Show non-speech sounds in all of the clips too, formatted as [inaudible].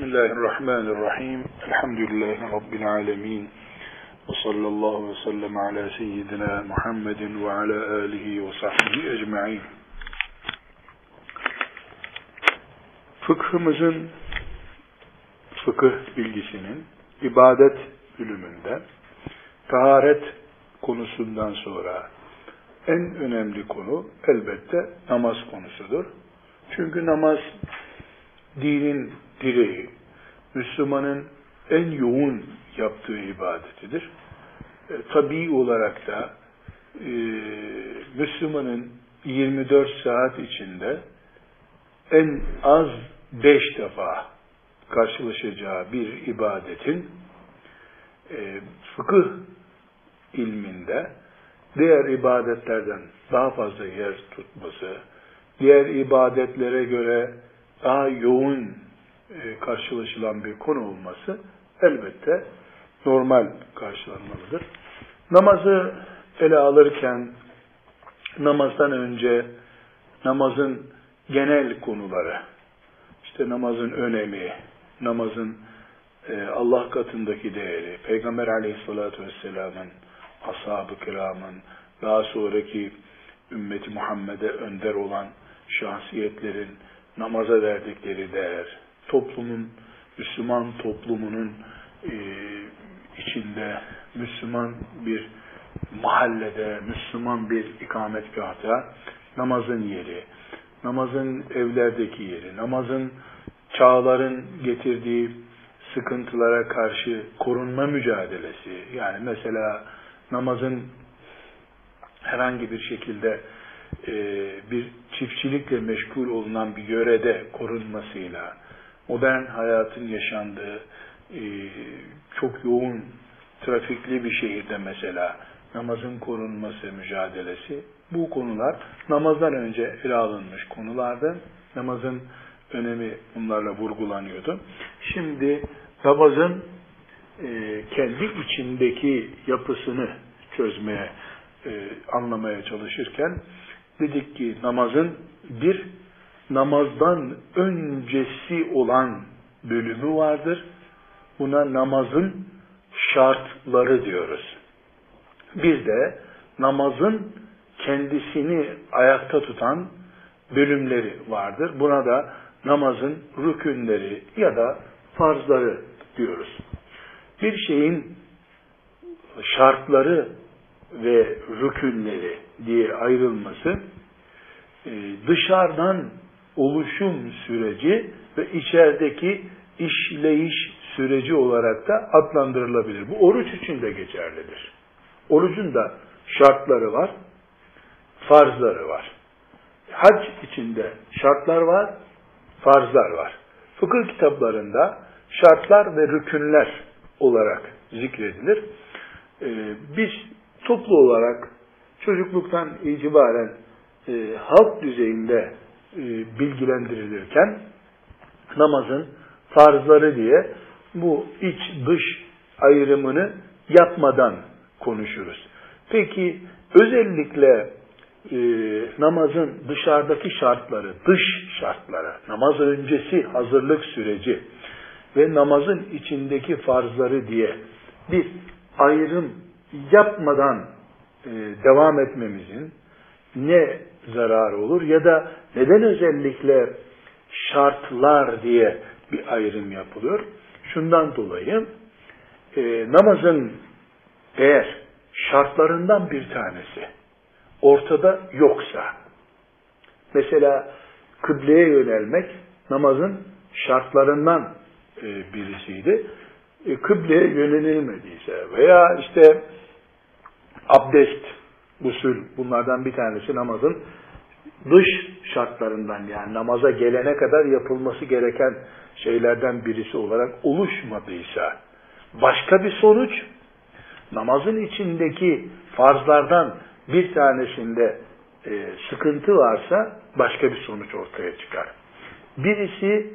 Bismillahirrahmanirrahim. Elhamdülillahi Rabbil alemin. Ve sallallahu ve sellem ala seyyidina Muhammedin ve ala alihi ve sahbihi ecma'in. Fıkhımızın, fıkıh bilgisinin ibadet bölümünde taharet konusundan sonra en önemli konu elbette namaz konusudur. Çünkü namaz dinin direği, Müslümanın en yoğun yaptığı ibadetidir. E, tabii olarak da e, Müslümanın 24 saat içinde en az 5 defa karşılaşacağı bir ibadetin e, fıkıh ilminde diğer ibadetlerden daha fazla yer tutması, diğer ibadetlere göre daha yoğun karşılaşılan bir konu olması elbette normal karşılanmalıdır. Namazı ele alırken namazdan önce namazın genel konuları, işte namazın önemi, namazın e, Allah katındaki değeri, Peygamber aleyhissalatü vesselamın, ashab-ı kiramın, daha sonraki ümmeti Muhammed'e önder olan şahsiyetlerin namaza verdikleri değer, toplumun, Müslüman toplumunun e, içinde, Müslüman bir mahallede, Müslüman bir ikametgahta namazın yeri, namazın evlerdeki yeri, namazın çağların getirdiği sıkıntılara karşı korunma mücadelesi, yani mesela namazın herhangi bir şekilde e, bir çiftçilikle meşgul olunan bir yörede korunmasıyla, modern hayatın yaşandığı e, çok yoğun trafikli bir şehirde mesela namazın korunması mücadelesi bu konular namazdan önce ele alınmış konulardı. Namazın önemi bunlarla vurgulanıyordu. Şimdi namazın e, kendi içindeki yapısını çözmeye, e, anlamaya çalışırken dedik ki namazın bir namazdan öncesi olan bölümü vardır. Buna namazın şartları diyoruz. Bir de namazın kendisini ayakta tutan bölümleri vardır. Buna da namazın rükünleri ya da farzları diyoruz. Bir şeyin şartları ve rükünleri diye ayrılması e, dışarıdan oluşum süreci ve içerideki işleyiş süreci olarak da adlandırılabilir. Bu oruç için de geçerlidir. Orucun da şartları var, farzları var. Hac içinde şartlar var, farzlar var. Fıkıh kitaplarında şartlar ve rükünler olarak zikredilir. Ee, biz toplu olarak çocukluktan itibaren e, halk düzeyinde e, bilgilendirilirken namazın farzları diye bu iç dış ayrımını yapmadan konuşuruz. Peki özellikle e, namazın dışarıdaki şartları, dış şartları, namaz öncesi hazırlık süreci ve namazın içindeki farzları diye bir ayrım yapmadan e, devam etmemizin ne zararı olur ya da neden özellikle şartlar diye bir ayrım yapılıyor? Şundan dolayı e, namazın eğer şartlarından bir tanesi ortada yoksa mesela kıbleye yönelmek namazın şartlarından e, birisiydi. E, kıbleye yönelilmediyse veya işte abdest, usul bunlardan bir tanesi namazın dış şartlarından yani namaza gelene kadar yapılması gereken şeylerden birisi olarak oluşmadıysa başka bir sonuç namazın içindeki farzlardan bir tanesinde e, sıkıntı varsa başka bir sonuç ortaya çıkar. Birisi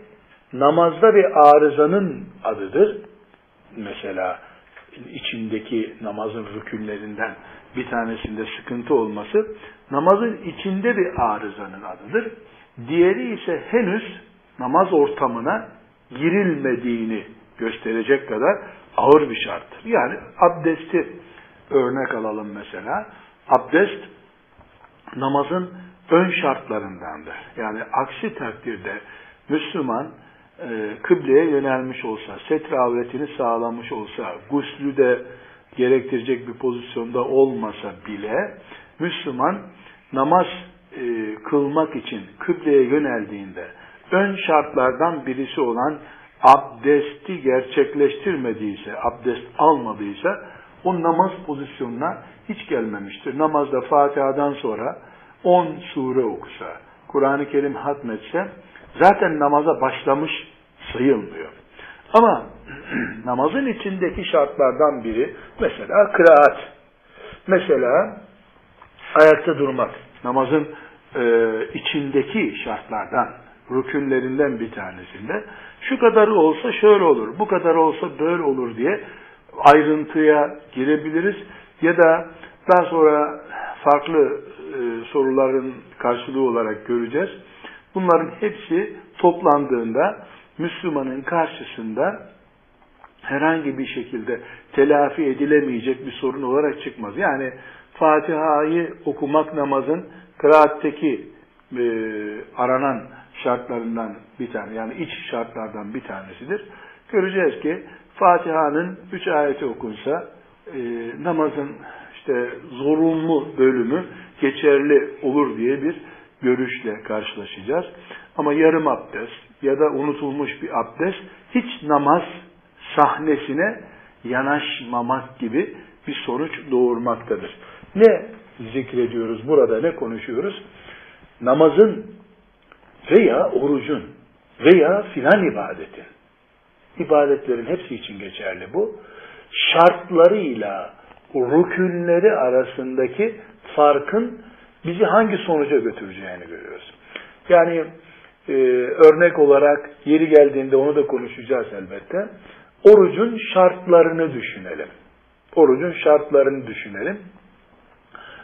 namazda bir arızanın adıdır. Mesela içindeki namazın rükünlerinden bir tanesinde sıkıntı olması namazın içinde bir arızanın adıdır. Diğeri ise henüz namaz ortamına girilmediğini gösterecek kadar ağır bir şarttır. Yani abdesti örnek alalım mesela. Abdest namazın ön şartlarındandır. Yani aksi takdirde Müslüman e, kıbleye yönelmiş olsa, setre avretini sağlamış olsa, guslü de gerektirecek bir pozisyonda olmasa bile Müslüman namaz e, kılmak için kıbleye yöneldiğinde ön şartlardan birisi olan abdesti gerçekleştirmediyse, abdest almadıysa o namaz pozisyonuna hiç gelmemiştir. Namazda Fatiha'dan sonra 10 sure okusa, Kur'an-ı Kerim hatmetse zaten namaza başlamış sayılmıyor. Ama [clears throat] namazın içindeki şartlardan biri mesela kıraat. Mesela ayakta durmak. Namazın e, içindeki şartlardan, rükünlerinden bir tanesinde şu kadarı olsa şöyle olur, bu kadar olsa böyle olur diye ayrıntıya girebiliriz. Ya da daha sonra farklı e, soruların karşılığı olarak göreceğiz. Bunların hepsi toplandığında Müslümanın karşısında herhangi bir şekilde telafi edilemeyecek bir sorun olarak çıkmaz. Yani Fatiha'yı okumak namazın kıraatteki e, aranan şartlarından bir tane yani iç şartlardan bir tanesidir. Göreceğiz ki Fatiha'nın üç ayeti okunsa e, namazın işte zorunlu bölümü geçerli olur diye bir görüşle karşılaşacağız. Ama yarım abdest ya da unutulmuş bir abdest hiç namaz sahnesine yanaşmamak gibi bir sonuç doğurmaktadır. Ne zikrediyoruz burada, ne konuşuyoruz? Namazın veya orucun veya filan ibadetin, ibadetlerin hepsi için geçerli bu, şartlarıyla rükünleri arasındaki farkın bizi hangi sonuca götüreceğini görüyoruz. Yani e, örnek olarak yeri geldiğinde onu da konuşacağız elbette. Orucun şartlarını düşünelim. Orucun şartlarını düşünelim.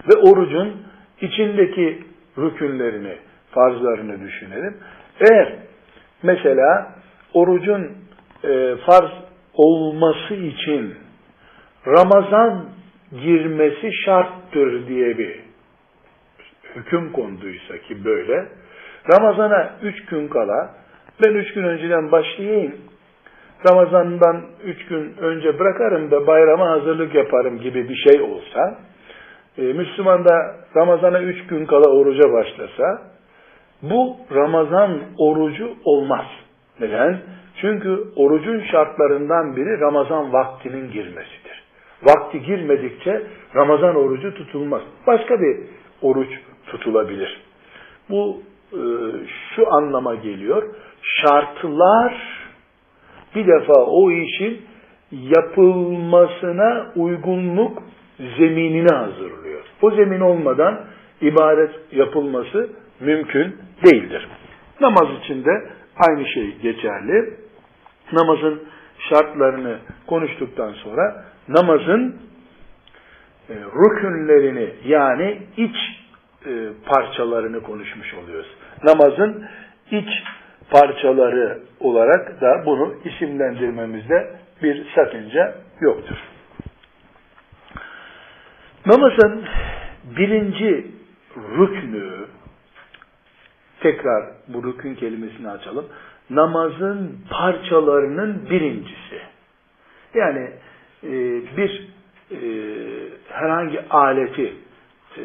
Ve orucun içindeki rükünlerini, farzlarını düşünelim. Eğer mesela orucun e, farz olması için Ramazan girmesi şarttır diye bir hüküm konduysa ki böyle, Ramazana üç gün kala, ben üç gün önceden başlayayım, Ramazan'dan üç gün önce bırakarım da bayrama hazırlık yaparım gibi bir şey olsa, e, Müslüman da Ramazan'a üç gün kala oruca başlasa, bu Ramazan orucu olmaz. Neden? Çünkü orucun şartlarından biri Ramazan vaktinin girmesidir. Vakti girmedikçe Ramazan orucu tutulmaz. Başka bir oruç tutulabilir. Bu şu anlama geliyor. Şartlar bir defa o işin yapılmasına uygunluk zeminini hazırlıyor. O zemin olmadan ibadet yapılması mümkün değildir. Namaz için de aynı şey geçerli. Namazın şartlarını konuştuktan sonra namazın e, rükünlerini yani iç e, parçalarını konuşmuş oluyoruz. Namazın iç parçaları olarak da bunu isimlendirmemizde bir sakınca yoktur. Namazın birinci rüknü, tekrar bu rükün kelimesini açalım, namazın parçalarının birincisi. Yani e, bir e, herhangi aleti e,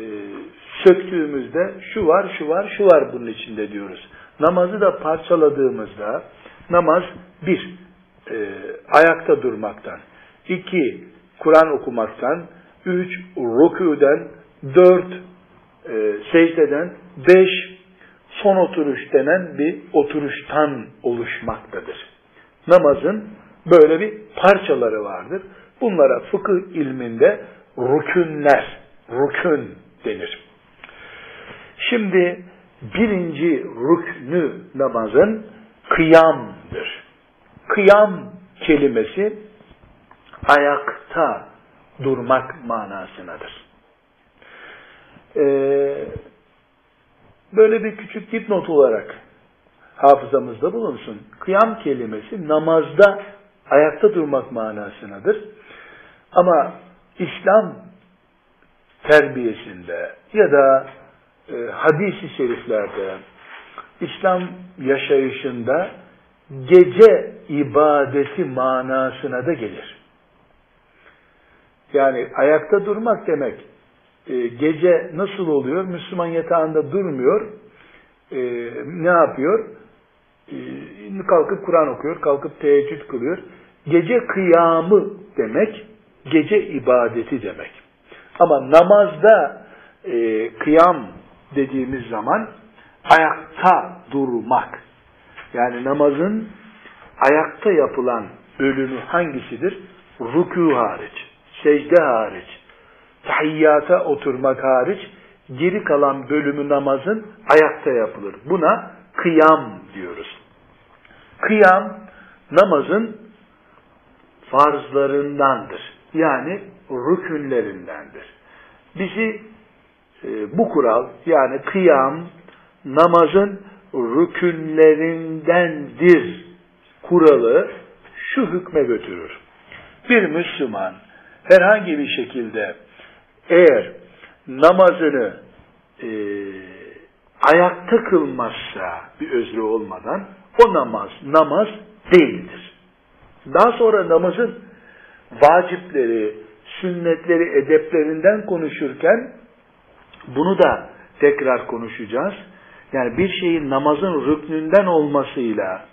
söktüğümüzde şu var, şu var, şu var bunun içinde diyoruz. Namazı da parçaladığımızda namaz bir, e, ayakta durmaktan, iki, Kur'an okumaktan, üç, rükûden, dört, e, secdeden, beş, son oturuş denen bir oturuştan oluşmaktadır. Namazın böyle bir parçaları vardır. Bunlara fıkıh ilminde rükünler, rükün denir. Şimdi birinci rüknü namazın kıyamdır. Kıyam kelimesi ayakta durmak manasınadır. Ee, böyle bir küçük dipnot olarak hafızamızda bulunsun. Kıyam kelimesi namazda ayakta durmak manasınadır. Ama İslam terbiyesinde ya da e, hadisi şeriflerde İslam yaşayışında gece ibadeti manasına da gelir. Yani ayakta durmak demek e, gece nasıl oluyor? Müslüman yatağında durmuyor. E, ne yapıyor? E, kalkıp Kur'an okuyor, kalkıp teheccüd kılıyor. Gece kıyamı demek, gece ibadeti demek. Ama namazda e, kıyam dediğimiz zaman ayakta durmak. Yani namazın ayakta yapılan bölümü hangisidir? Rükû hariç, secde hariç, tahiyyata oturmak hariç, geri kalan bölümü namazın ayakta yapılır. Buna kıyam diyoruz. Kıyam namazın farzlarındandır. Yani rükünlerindendir. Bizi e, bu kural yani kıyam namazın rükünlerindendir kuralı şu hükme götürür. Bir Müslüman herhangi bir şekilde eğer namazını e, ayakta kılmazsa bir özrü olmadan o namaz namaz değildir. Daha sonra namazın vacipleri, sünnetleri, edeplerinden konuşurken bunu da tekrar konuşacağız. Yani bir şeyin namazın rüknünden olmasıyla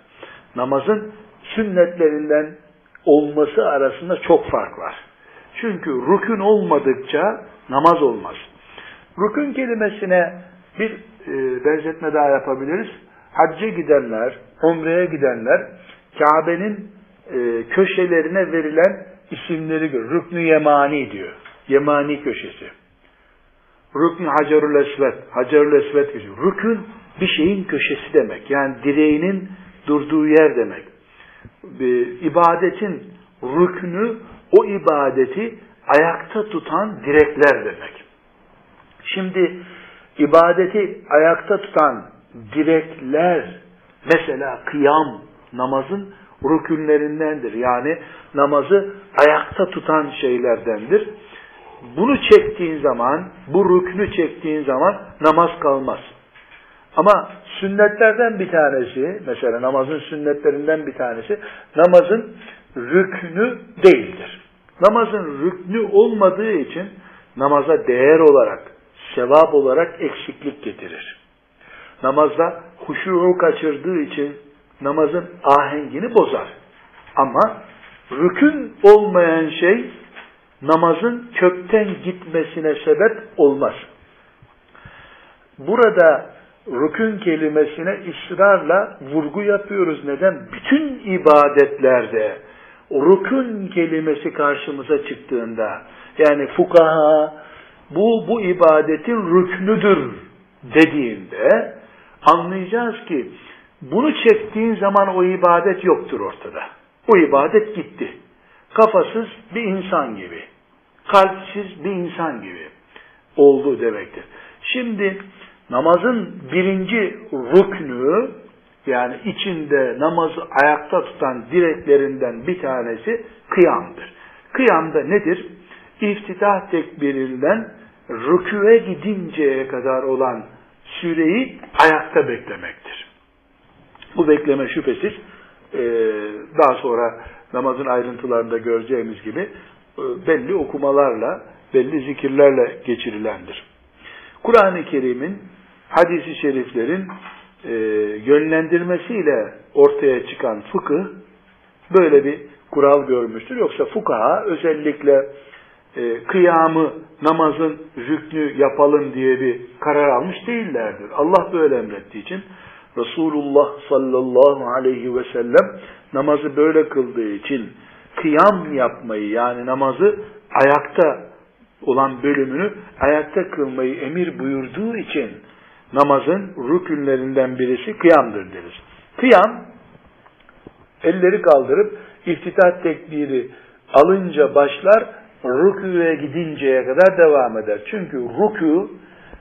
namazın sünnetlerinden olması arasında çok fark var. Çünkü rükün olmadıkça namaz olmaz. Rükün kelimesine bir e, benzetme daha yapabiliriz. Hacca gidenler, umreye gidenler Kabe'nin e, köşelerine verilen isimleri gör. Rüknü Yemani diyor. Yemani köşesi. Rüknü Hacerül Esvet. Hacerül Esvet. Rükün bir şeyin köşesi demek. Yani direğinin durduğu yer demek. E, ibadetin rüknü o ibadeti ayakta tutan direkler demek. Şimdi ibadeti ayakta tutan direkler mesela kıyam namazın rükünlerindendir. Yani namazı ayakta tutan şeylerdendir. Bunu çektiğin zaman, bu rüknü çektiğin zaman namaz kalmaz. Ama sünnetlerden bir tanesi, mesela namazın sünnetlerinden bir tanesi, namazın rüknü değildir. Namazın rüknü olmadığı için namaza değer olarak, sevap olarak eksiklik getirir. Namazda huşuğu kaçırdığı için namazın ahengini bozar. Ama rükün olmayan şey namazın kökten gitmesine sebep olmaz. Burada rükün kelimesine ısrarla vurgu yapıyoruz. Neden? Bütün ibadetlerde rükün kelimesi karşımıza çıktığında yani fukaha bu bu ibadetin rüknüdür dediğinde anlayacağız ki bunu çektiğin zaman o ibadet yoktur ortada. O ibadet gitti. Kafasız bir insan gibi, kalpsiz bir insan gibi oldu demektir. Şimdi namazın birinci rüknü yani içinde namazı ayakta tutan direklerinden bir tanesi kıyamdır. Kıyamda nedir? İftitah tekbirinden rüküve gidinceye kadar olan süreyi ayakta beklemektir. Bu bekleme şüphesiz daha sonra namazın ayrıntılarında göreceğimiz gibi belli okumalarla, belli zikirlerle geçirilendir. Kur'an-ı Kerim'in, hadisi şeriflerin e, yönlendirmesiyle ortaya çıkan fıkıh böyle bir kural görmüştür. Yoksa fukaha özellikle e, kıyamı namazın rüknü yapalım diye bir karar almış değillerdir. Allah böyle emrettiği için Resulullah sallallahu aleyhi ve sellem namazı böyle kıldığı için kıyam yapmayı yani namazı ayakta olan bölümünü ayakta kılmayı emir buyurduğu için namazın rükünlerinden birisi kıyamdır deriz. Kıyam elleri kaldırıp iftitah tekbiri alınca başlar rüküye gidinceye kadar devam eder. Çünkü rükû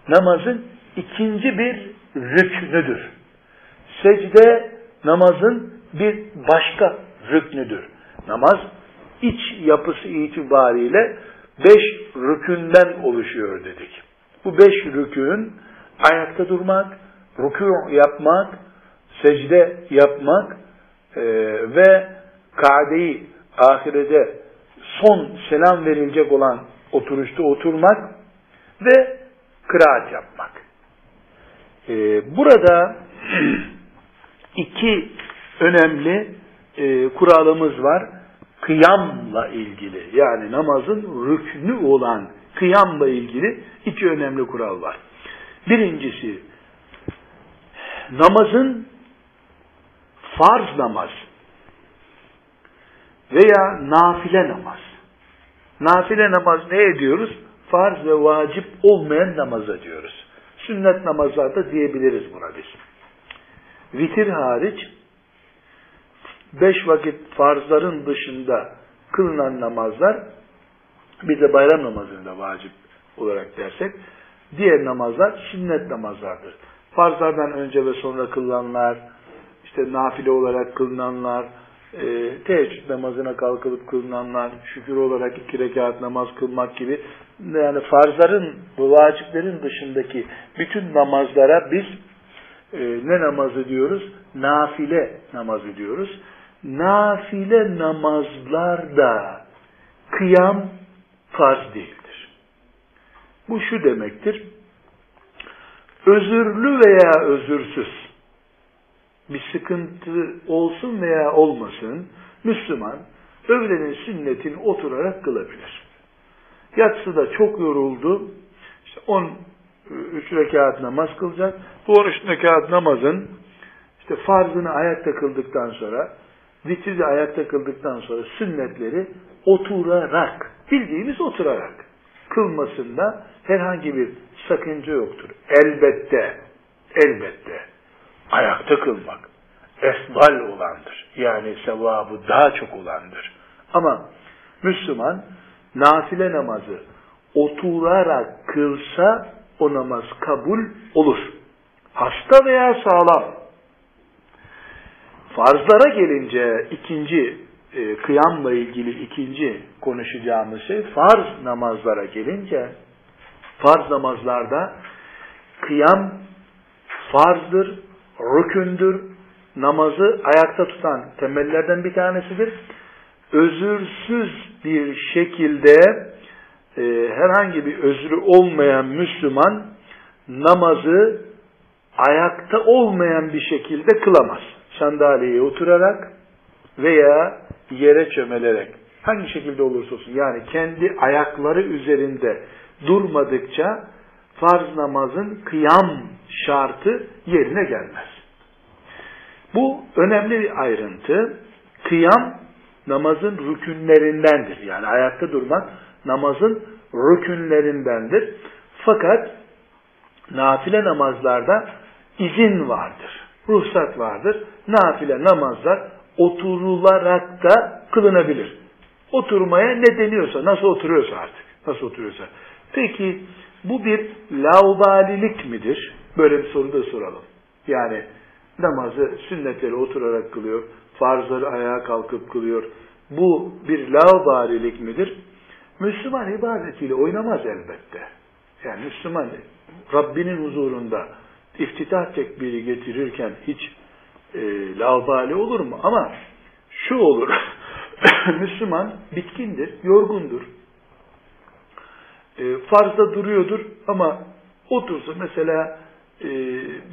namazın ikinci bir rüknüdür. Secde namazın bir başka rüknüdür. Namaz iç yapısı itibariyle beş rükünden oluşuyor dedik. Bu beş rükün ayakta durmak, rükû yapmak, secde yapmak e, ve kadeyi ahirede son selam verilecek olan oturuşta oturmak ve kıraat yapmak. E, burada [clears throat] iki önemli e, kuralımız var. Kıyamla ilgili yani namazın rüknü olan kıyamla ilgili iki önemli kural var. Birincisi namazın farz namaz veya nafile namaz. Nafile namaz ne ediyoruz? Farz ve vacip olmayan namaza diyoruz. Sünnet namazlarda diyebiliriz buna biz. Vitir hariç beş vakit farzların dışında kılınan namazlar bir de bayram namazında vacip olarak dersek diğer namazlar sünnet namazlardır. Farzlardan önce ve sonra kılınanlar, işte nafile olarak kılınanlar, e, teheccüd namazına kalkılıp kılınanlar, şükür olarak iki rekat namaz kılmak gibi yani farzların bu vaciplerin dışındaki bütün namazlara biz e, ne namazı diyoruz? Nafile namazı diyoruz. Nafile namazlar da kıyam farz değildir. Bu şu demektir. Özürlü veya özürsüz bir sıkıntı olsun veya olmasın Müslüman öğlenin sünnetini oturarak kılabilir. Yatsıda çok yoruldu. İşte 13 rekat namaz kılacak. Bu 13 rekat namazın işte farzını ayakta kıldıktan sonra vitri ayakta kıldıktan sonra sünnetleri oturarak, bildiğimiz oturarak kılmasında herhangi bir sakınca yoktur. Elbette, elbette ayakta kılmak esbal olandır. Yani sevabı daha çok olandır. Ama Müslüman nafile namazı oturarak kılsa o namaz kabul olur. Hasta veya sağlam. Farzlara gelince ikinci e, kıyamla ilgili ikinci konuşacağımız şey farz namazlara gelince farz namazlarda kıyam farzdır, rükündür, namazı ayakta tutan temellerden bir tanesidir. Özürsüz bir şekilde e, herhangi bir özrü olmayan Müslüman namazı ayakta olmayan bir şekilde kılamaz. Sandalyeye oturarak veya yere çömelerek hangi şekilde olursa olsun yani kendi ayakları üzerinde durmadıkça farz namazın kıyam şartı yerine gelmez. Bu önemli bir ayrıntı. Kıyam namazın rükünlerindendir. Yani ayakta durmak namazın rükünlerindendir. Fakat nafile namazlarda izin vardır. Ruhsat vardır. Nafile namazlar oturularak da kılınabilir. Oturmaya ne deniyorsa, nasıl oturuyorsa artık, nasıl oturuyorsa. Peki bu bir laubalilik midir? Böyle bir soru da soralım. Yani namazı sünnetleri oturarak kılıyor, farzları ayağa kalkıp kılıyor. Bu bir laubalilik midir? Müslüman ibadetiyle oynamaz elbette. Yani Müslüman Rabbinin huzurunda iftitah tekbiri getirirken hiç e, laubali olur mu? Ama şu olur. [coughs] Müslüman bitkindir, yorgundur. E, farzda duruyordur ama otursa mesela e,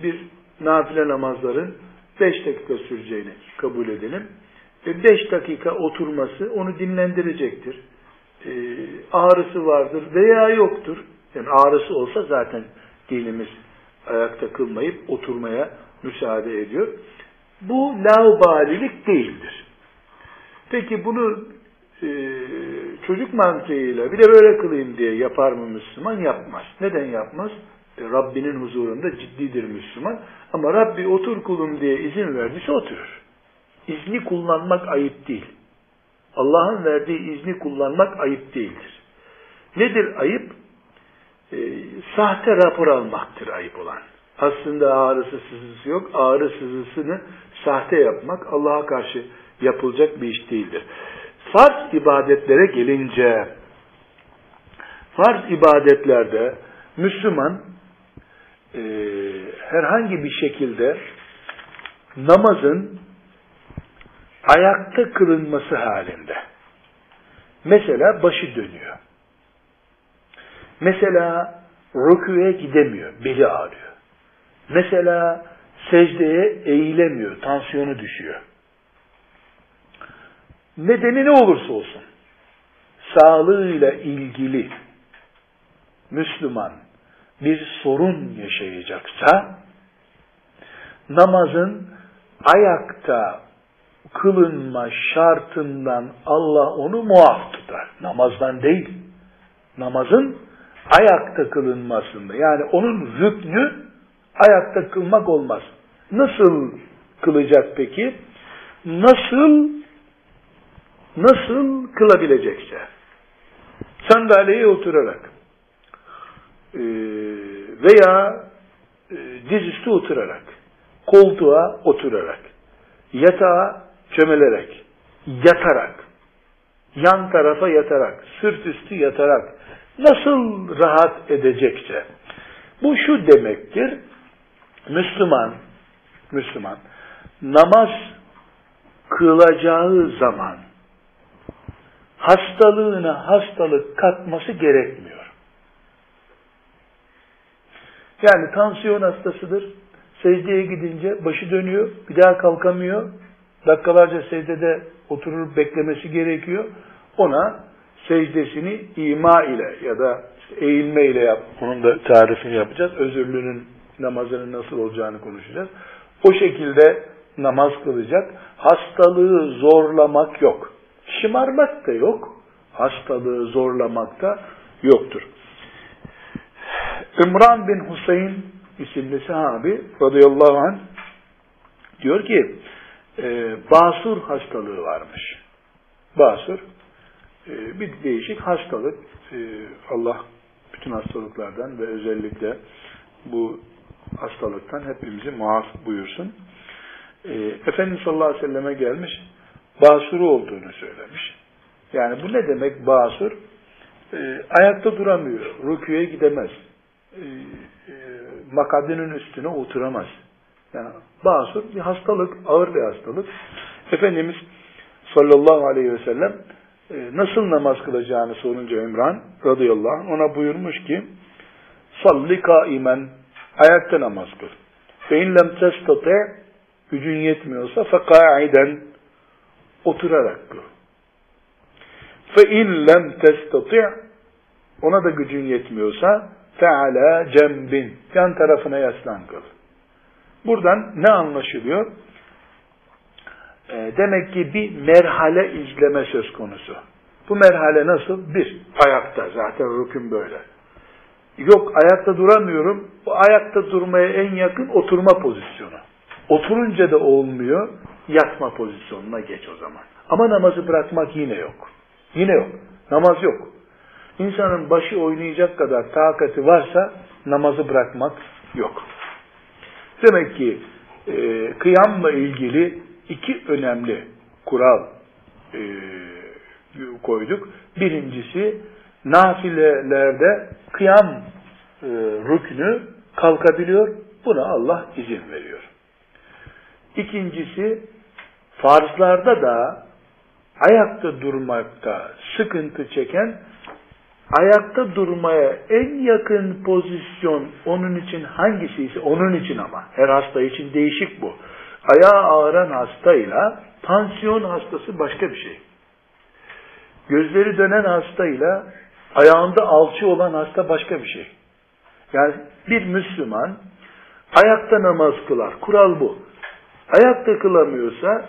bir nafile namazların beş dakika süreceğini kabul edelim. E, beş dakika oturması onu dinlendirecektir. E, ağrısı vardır veya yoktur. Yani ağrısı olsa zaten dinimiz ayakta kılmayıp oturmaya müsaade ediyor. Bu laubalilik değildir. Peki bunu e, çocuk mantığıyla bir de böyle kılayım diye yapar mı Müslüman? Yapmaz. Neden yapmaz? E, Rabbinin huzurunda ciddidir Müslüman. Ama Rabbi otur kulum diye izin verdiyse oturur. İzni kullanmak ayıp değil. Allah'ın verdiği izni kullanmak ayıp değildir. Nedir ayıp? E, sahte rapor almaktır ayıp olan. Aslında ağrısı sızısı yok. Ağrı sızısını sahte yapmak Allah'a karşı yapılacak bir iş değildir. Farz ibadetlere gelince farz ibadetlerde Müslüman e, herhangi bir şekilde namazın ayakta kılınması halinde. Mesela başı dönüyor. Mesela rüküye gidemiyor, beli ağrıyor. Mesela secdeye eğilemiyor, tansiyonu düşüyor. Nedeni ne olursa olsun, sağlığıyla ilgili Müslüman bir sorun yaşayacaksa, namazın ayakta kılınma şartından Allah onu muaf tutar. Namazdan değil. Namazın ayakta kılınmasında. Yani onun rüknü ayakta kılmak olmaz. Nasıl kılacak peki? Nasıl nasıl kılabilecekse. Sandalyeye oturarak e, veya e, dizüstü oturarak, koltuğa oturarak, yatağa çömelerek, yatarak, yan tarafa yatarak, sırt üstü yatarak, nasıl rahat edecekse, bu şu demektir, Müslüman, Müslüman, namaz kılacağı zaman, hastalığına hastalık katması gerekmiyor. Yani tansiyon hastasıdır, secdeye gidince başı dönüyor, bir daha kalkamıyor, dakikalarca secdede oturur beklemesi gerekiyor. Ona secdesini ima ile ya da eğilme ile yap. Onun da tarifini yapacağız. Özürlünün namazının nasıl olacağını konuşacağız. O şekilde namaz kılacak. Hastalığı zorlamak yok. Şımarmak da yok. Hastalığı zorlamak da yoktur. Ümran bin Hüseyin isimli sahabi radıyallahu anh diyor ki e, basur hastalığı varmış. Basur e, bir değişik hastalık. E, Allah bütün hastalıklardan ve özellikle bu hastalıktan hepimizi muaf buyursun. E, Efendimiz sallallahu aleyhi ve selleme gelmiş, basuru olduğunu söylemiş. Yani bu ne demek basur? E, ayakta duramıyor, rüküye gidemez, e, e, makadinin üstüne oturamaz. Yani basur bir hastalık, ağır bir hastalık. Efendimiz sallallahu aleyhi ve sellem e, nasıl namaz kılacağını sorunca İmran radıyallahu anh ona buyurmuş ki salli kaimen ayakta namaz kıl. Fe in lem testati gücün yetmiyorsa fe kaiden oturarak kıl. Fe in lem testati ona da gücün yetmiyorsa fe ala cembin yan tarafına yaslan kıl. Buradan ne anlaşılıyor? E, demek ki bir merhale izleme söz konusu. Bu merhale nasıl? Bir, ayakta. Zaten rükün böyle. Yok ayakta duramıyorum. Bu ayakta durmaya en yakın oturma pozisyonu. Oturunca da olmuyor. Yatma pozisyonuna geç o zaman. Ama namazı bırakmak yine yok. Yine yok. Namaz yok. İnsanın başı oynayacak kadar takati varsa namazı bırakmak yok. Demek ki e, kıyamla ilgili iki önemli kural e, koyduk. Birincisi nafilelerde kıyam e, rüknü kalkabiliyor. Buna Allah izin veriyor. İkincisi farzlarda da ayakta durmakta sıkıntı çeken ayakta durmaya en yakın pozisyon onun için hangisi ise onun için ama her hasta için değişik bu. Ayağı ağıran hastayla tansiyon hastası başka bir şey. Gözleri dönen hastayla ayağında alçı olan hasta başka bir şey. Yani bir Müslüman ayakta namaz kılar. Kural bu. Ayakta kılamıyorsa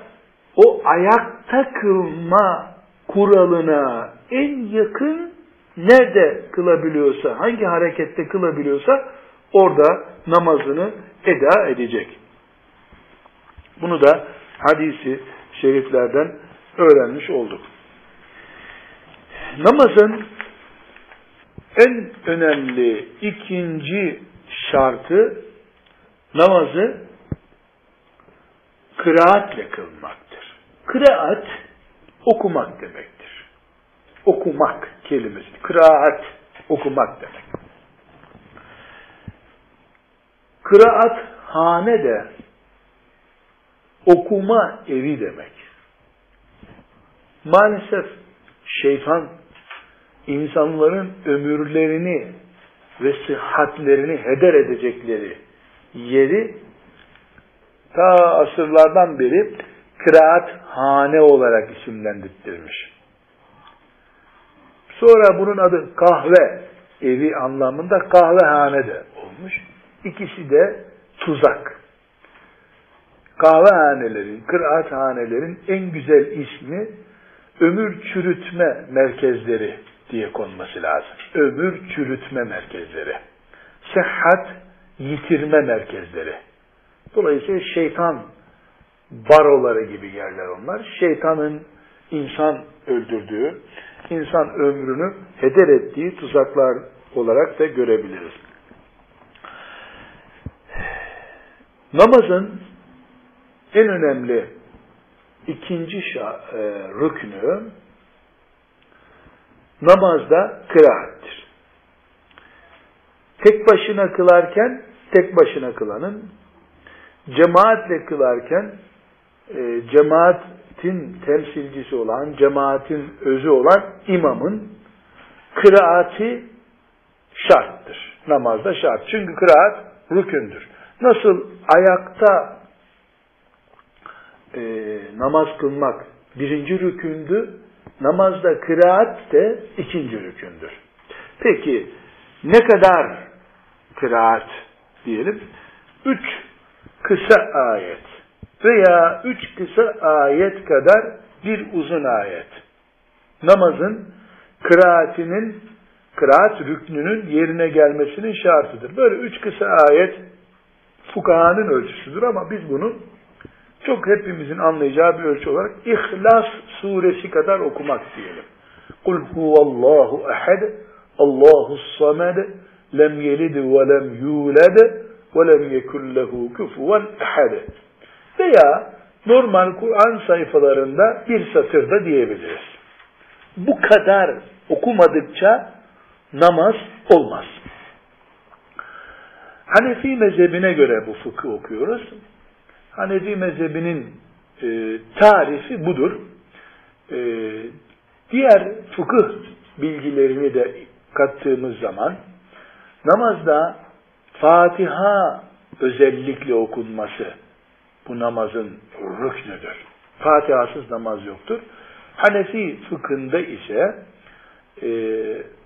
o ayakta kılma kuralına en yakın nerede kılabiliyorsa, hangi harekette kılabiliyorsa orada namazını eda edecek. Bunu da hadisi şeriflerden öğrenmiş olduk. Namazın en önemli ikinci şartı namazı kıraatle kılmaktır. Kıraat okumak demektir. Okumak kelimesi. Kıraat okumak demek. Kıraat hane de okuma evi demek. Maalesef şeytan insanların ömürlerini ve sıhhatlerini heder edecekleri yeri ta asırlardan beri kıraat hane olarak isimlendirmiş. Sonra bunun adı kahve evi anlamında kahvehane de olmuş. İkisi de tuzak. Kahvehanelerin, kıraathanelerin en güzel ismi ömür çürütme merkezleri diye konması lazım. Ömür çürütme merkezleri. Sıhhat yitirme merkezleri. Dolayısıyla şeytan baroları gibi yerler onlar. Şeytanın insan öldürdüğü, insan ömrünü heder ettiği tuzaklar olarak da görebiliriz. Namazın en önemli ikinci şa, e, rüknü namazda kıraattir. Tek başına kılarken tek başına kılanın, cemaatle kılarken e, cemaatin temsilcisi olan, cemaatin özü olan imamın kıraati şarttır. Namazda şart. Çünkü kıraat rükündür. Nasıl ayakta e, namaz kılmak birinci rükündü, namazda kıraat de ikinci rükündür. Peki ne kadar kıraat diyelim? Üç kısa ayet veya üç kısa ayet kadar bir uzun ayet. Namazın kıraatinin, kıraat rüknünün yerine gelmesinin şartıdır. Böyle üç kısa ayet fukahanın ölçüsüdür ama biz bunu çok hepimizin anlayacağı bir ölçü olarak İhlas suresi kadar okumak diyelim. Kul huvallahu ehad, Allahu samed, lem yelid ve lem yulad ve lem yekun lehu kufuven ehad. Veya normal Kur'an sayfalarında bir satırda diyebiliriz. Bu kadar okumadıkça namaz olmaz. Hanefi mezhebine göre bu fıkı okuyoruz. Hanefi mezhebinin e, tarifi budur. E, diğer fıkıh bilgilerini de kattığımız zaman namazda Fatiha özellikle okunması bu namazın rüknüdür. Fatihasız namaz yoktur. Hanefi fıkhında ise e,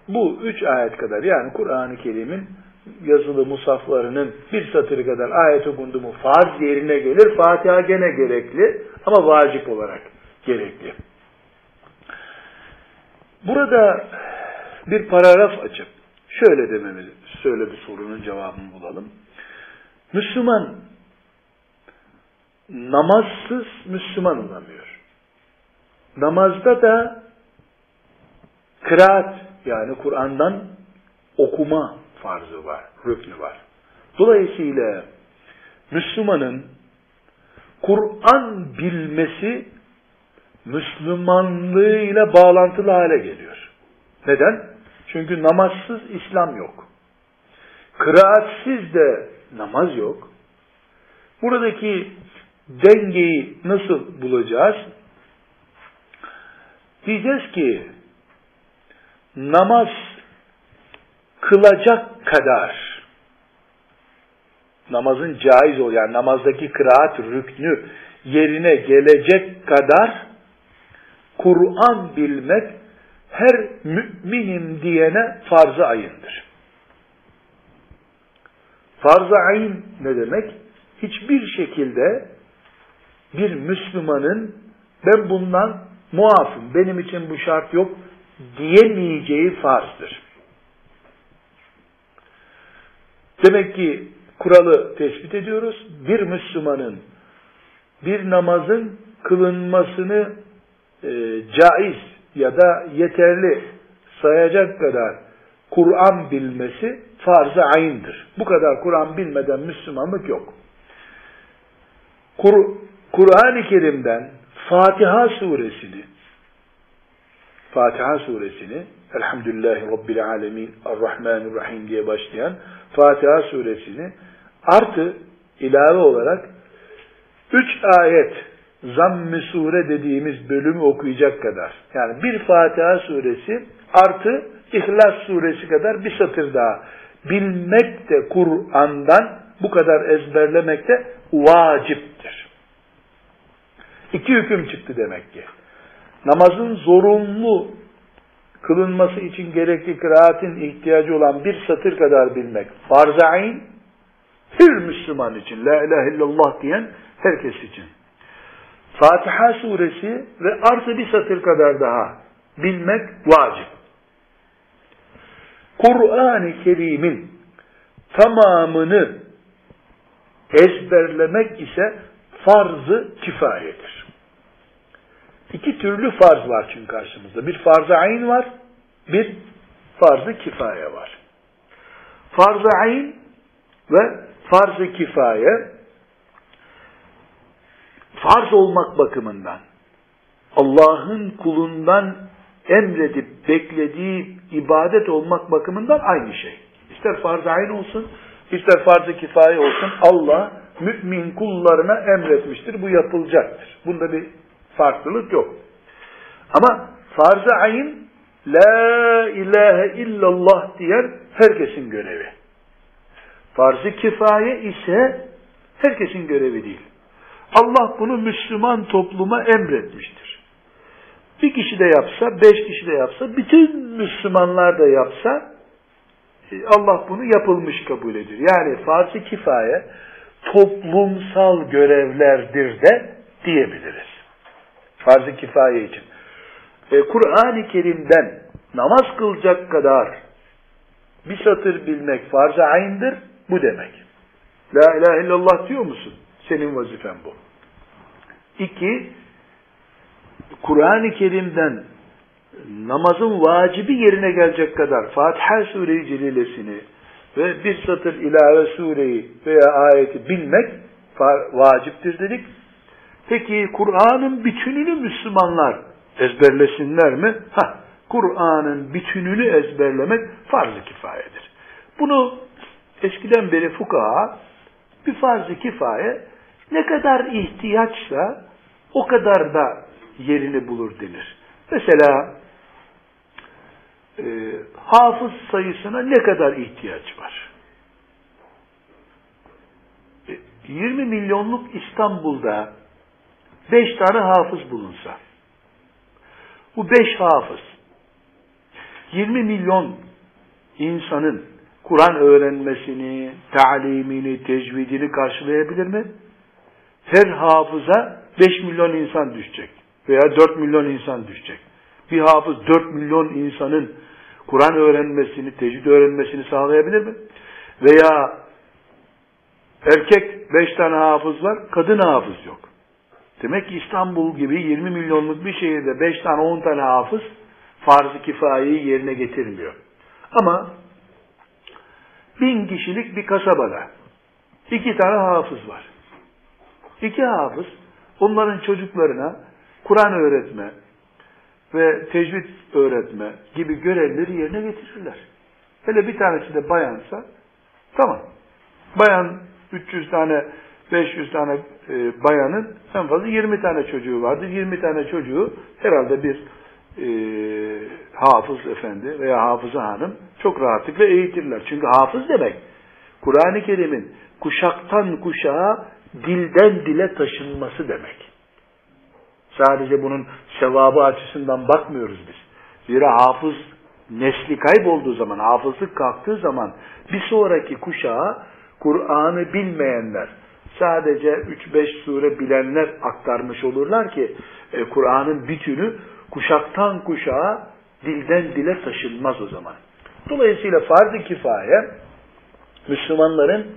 bu üç ayet kadar yani Kur'an-ı Kerim'in yazılı musaflarının bir satırı kadar ayet okundu mu farz yerine gelir. Fatiha gene gerekli ama vacip olarak gerekli. Burada bir paragraf açıp şöyle dememiz, şöyle bir sorunun cevabını bulalım. Müslüman namazsız Müslüman olamıyor. Namazda da kıraat yani Kur'an'dan okuma farzı var, rüknü var. Dolayısıyla Müslümanın Kur'an bilmesi Müslümanlığıyla bağlantılı hale geliyor. Neden? Çünkü namazsız İslam yok. Kıraatsiz de namaz yok. Buradaki dengeyi nasıl bulacağız? Diyeceğiz ki namaz kılacak kadar namazın caiz ol yani namazdaki kıraat rüknü yerine gelecek kadar Kur'an bilmek her müminim diyene farz-ı ayındır. Farz-ı ayın ne demek? Hiçbir şekilde bir Müslümanın ben bundan muafım, benim için bu şart yok diyemeyeceği farzdır. Demek ki kuralı tespit ediyoruz. Bir Müslümanın bir namazın kılınmasını e, caiz ya da yeterli sayacak kadar Kur'an bilmesi farz-ı ayn'dır. Bu kadar Kur'an bilmeden Müslümanlık yok. Kur Kur'an-ı Kerim'den Fatiha suresini Fatiha suresini Elhamdülillahi Rabbil Alemin Errahmanirrahim diye başlayan Fatiha suresini artı ilave olarak üç ayet zamm-ı sure dediğimiz bölümü okuyacak kadar yani bir Fatiha suresi artı İhlas suresi kadar bir satır daha bilmek de Kur'an'dan bu kadar ezberlemek de vaciptir. İki hüküm çıktı demek ki. Namazın zorunlu kılınması için gerekli kıraatin ihtiyacı olan bir satır kadar bilmek farz-ı her Müslüman için, la ilahe illallah diyen herkes için. Fatiha suresi ve artı bir satır kadar daha bilmek vacip. Kur'an-ı Kerim'in tamamını ezberlemek ise farz-ı kifayedir. İki türlü farz var çünkü karşımızda. Bir farz-ı ayn var, bir farz-ı kifaye var. Farz-ı ayn ve farz-ı kifaye farz olmak bakımından Allah'ın kulundan emredip beklediği ibadet olmak bakımından aynı şey. İster farz-ı ayn olsun, ister farz-ı kifaye olsun Allah mümin kullarına emretmiştir. Bu yapılacaktır. Bunda bir farklılık yok. Ama farz-ı ayn La ilahe illallah diyen herkesin görevi. Farz-ı kifaye ise herkesin görevi değil. Allah bunu Müslüman topluma emretmiştir. Bir kişi de yapsa, beş kişi de yapsa, bütün Müslümanlar da yapsa, e, Allah bunu yapılmış kabul ediyor. Yani farz-ı kifaye toplumsal görevlerdir de diyebiliriz. Farz-ı kifaye için. E, Kur'an-ı Kerim'den namaz kılacak kadar bir satır bilmek farz-ı ayn'dir, bu demek. La ilahe illallah diyor musun? Senin vazifen bu. İki, Kur'an-ı Kerim'den namazın vacibi yerine gelecek kadar Fatiha Sure-i Celilesini ve bir satır ilave sureyi veya ayeti bilmek vaciptir dedik. Peki Kur'an'ın bütününü Müslümanlar ezberlesinler mi? Ha, Kur'an'ın bütününü ezberlemek farz-ı kifayedir. Bunu eskiden beri fukaha bir farz-ı kifaye ne kadar ihtiyaçsa o kadar da yerini bulur denir. Mesela e, hafız sayısına ne kadar ihtiyaç var? E, 20 milyonluk İstanbul'da 5 tane hafız bulunsa, bu 5 hafız 20 milyon insanın Kur'an öğrenmesini, talimini, tecvidini karşılayabilir mi? Her hafıza 5 milyon insan düşecek veya 4 milyon insan düşecek. Bir hafız 4 milyon insanın Kur'an öğrenmesini, tecvid öğrenmesini sağlayabilir mi? Veya erkek 5 tane hafız var, kadın hafız yok. Demek ki İstanbul gibi 20 milyonluk bir şehirde 5 tane 10 tane hafız farz-ı kifayeyi yerine getirmiyor. Ama bin kişilik bir kasabada iki tane hafız var. İki hafız onların çocuklarına Kur'an öğretme ve tecvid öğretme gibi görevleri yerine getirirler. Hele bir tanesi de bayansa tamam. Bayan 300 tane 500 tane e, bayanın en fazla 20 tane çocuğu vardır. 20 tane çocuğu herhalde bir e, hafız efendi veya hafıza hanım çok rahatlıkla eğitirler. Çünkü hafız demek Kur'an-ı Kerim'in kuşaktan kuşağa dilden dile taşınması demek. Sadece bunun sevabı açısından bakmıyoruz biz. Zira hafız nesli kaybolduğu zaman, hafızlık kalktığı zaman bir sonraki kuşağa Kur'an'ı bilmeyenler, sadece 3-5 sure bilenler aktarmış olurlar ki e, Kur'an'ın bütünü kuşaktan kuşağa dilden dile taşınmaz o zaman. Dolayısıyla farz-ı kifaye Müslümanların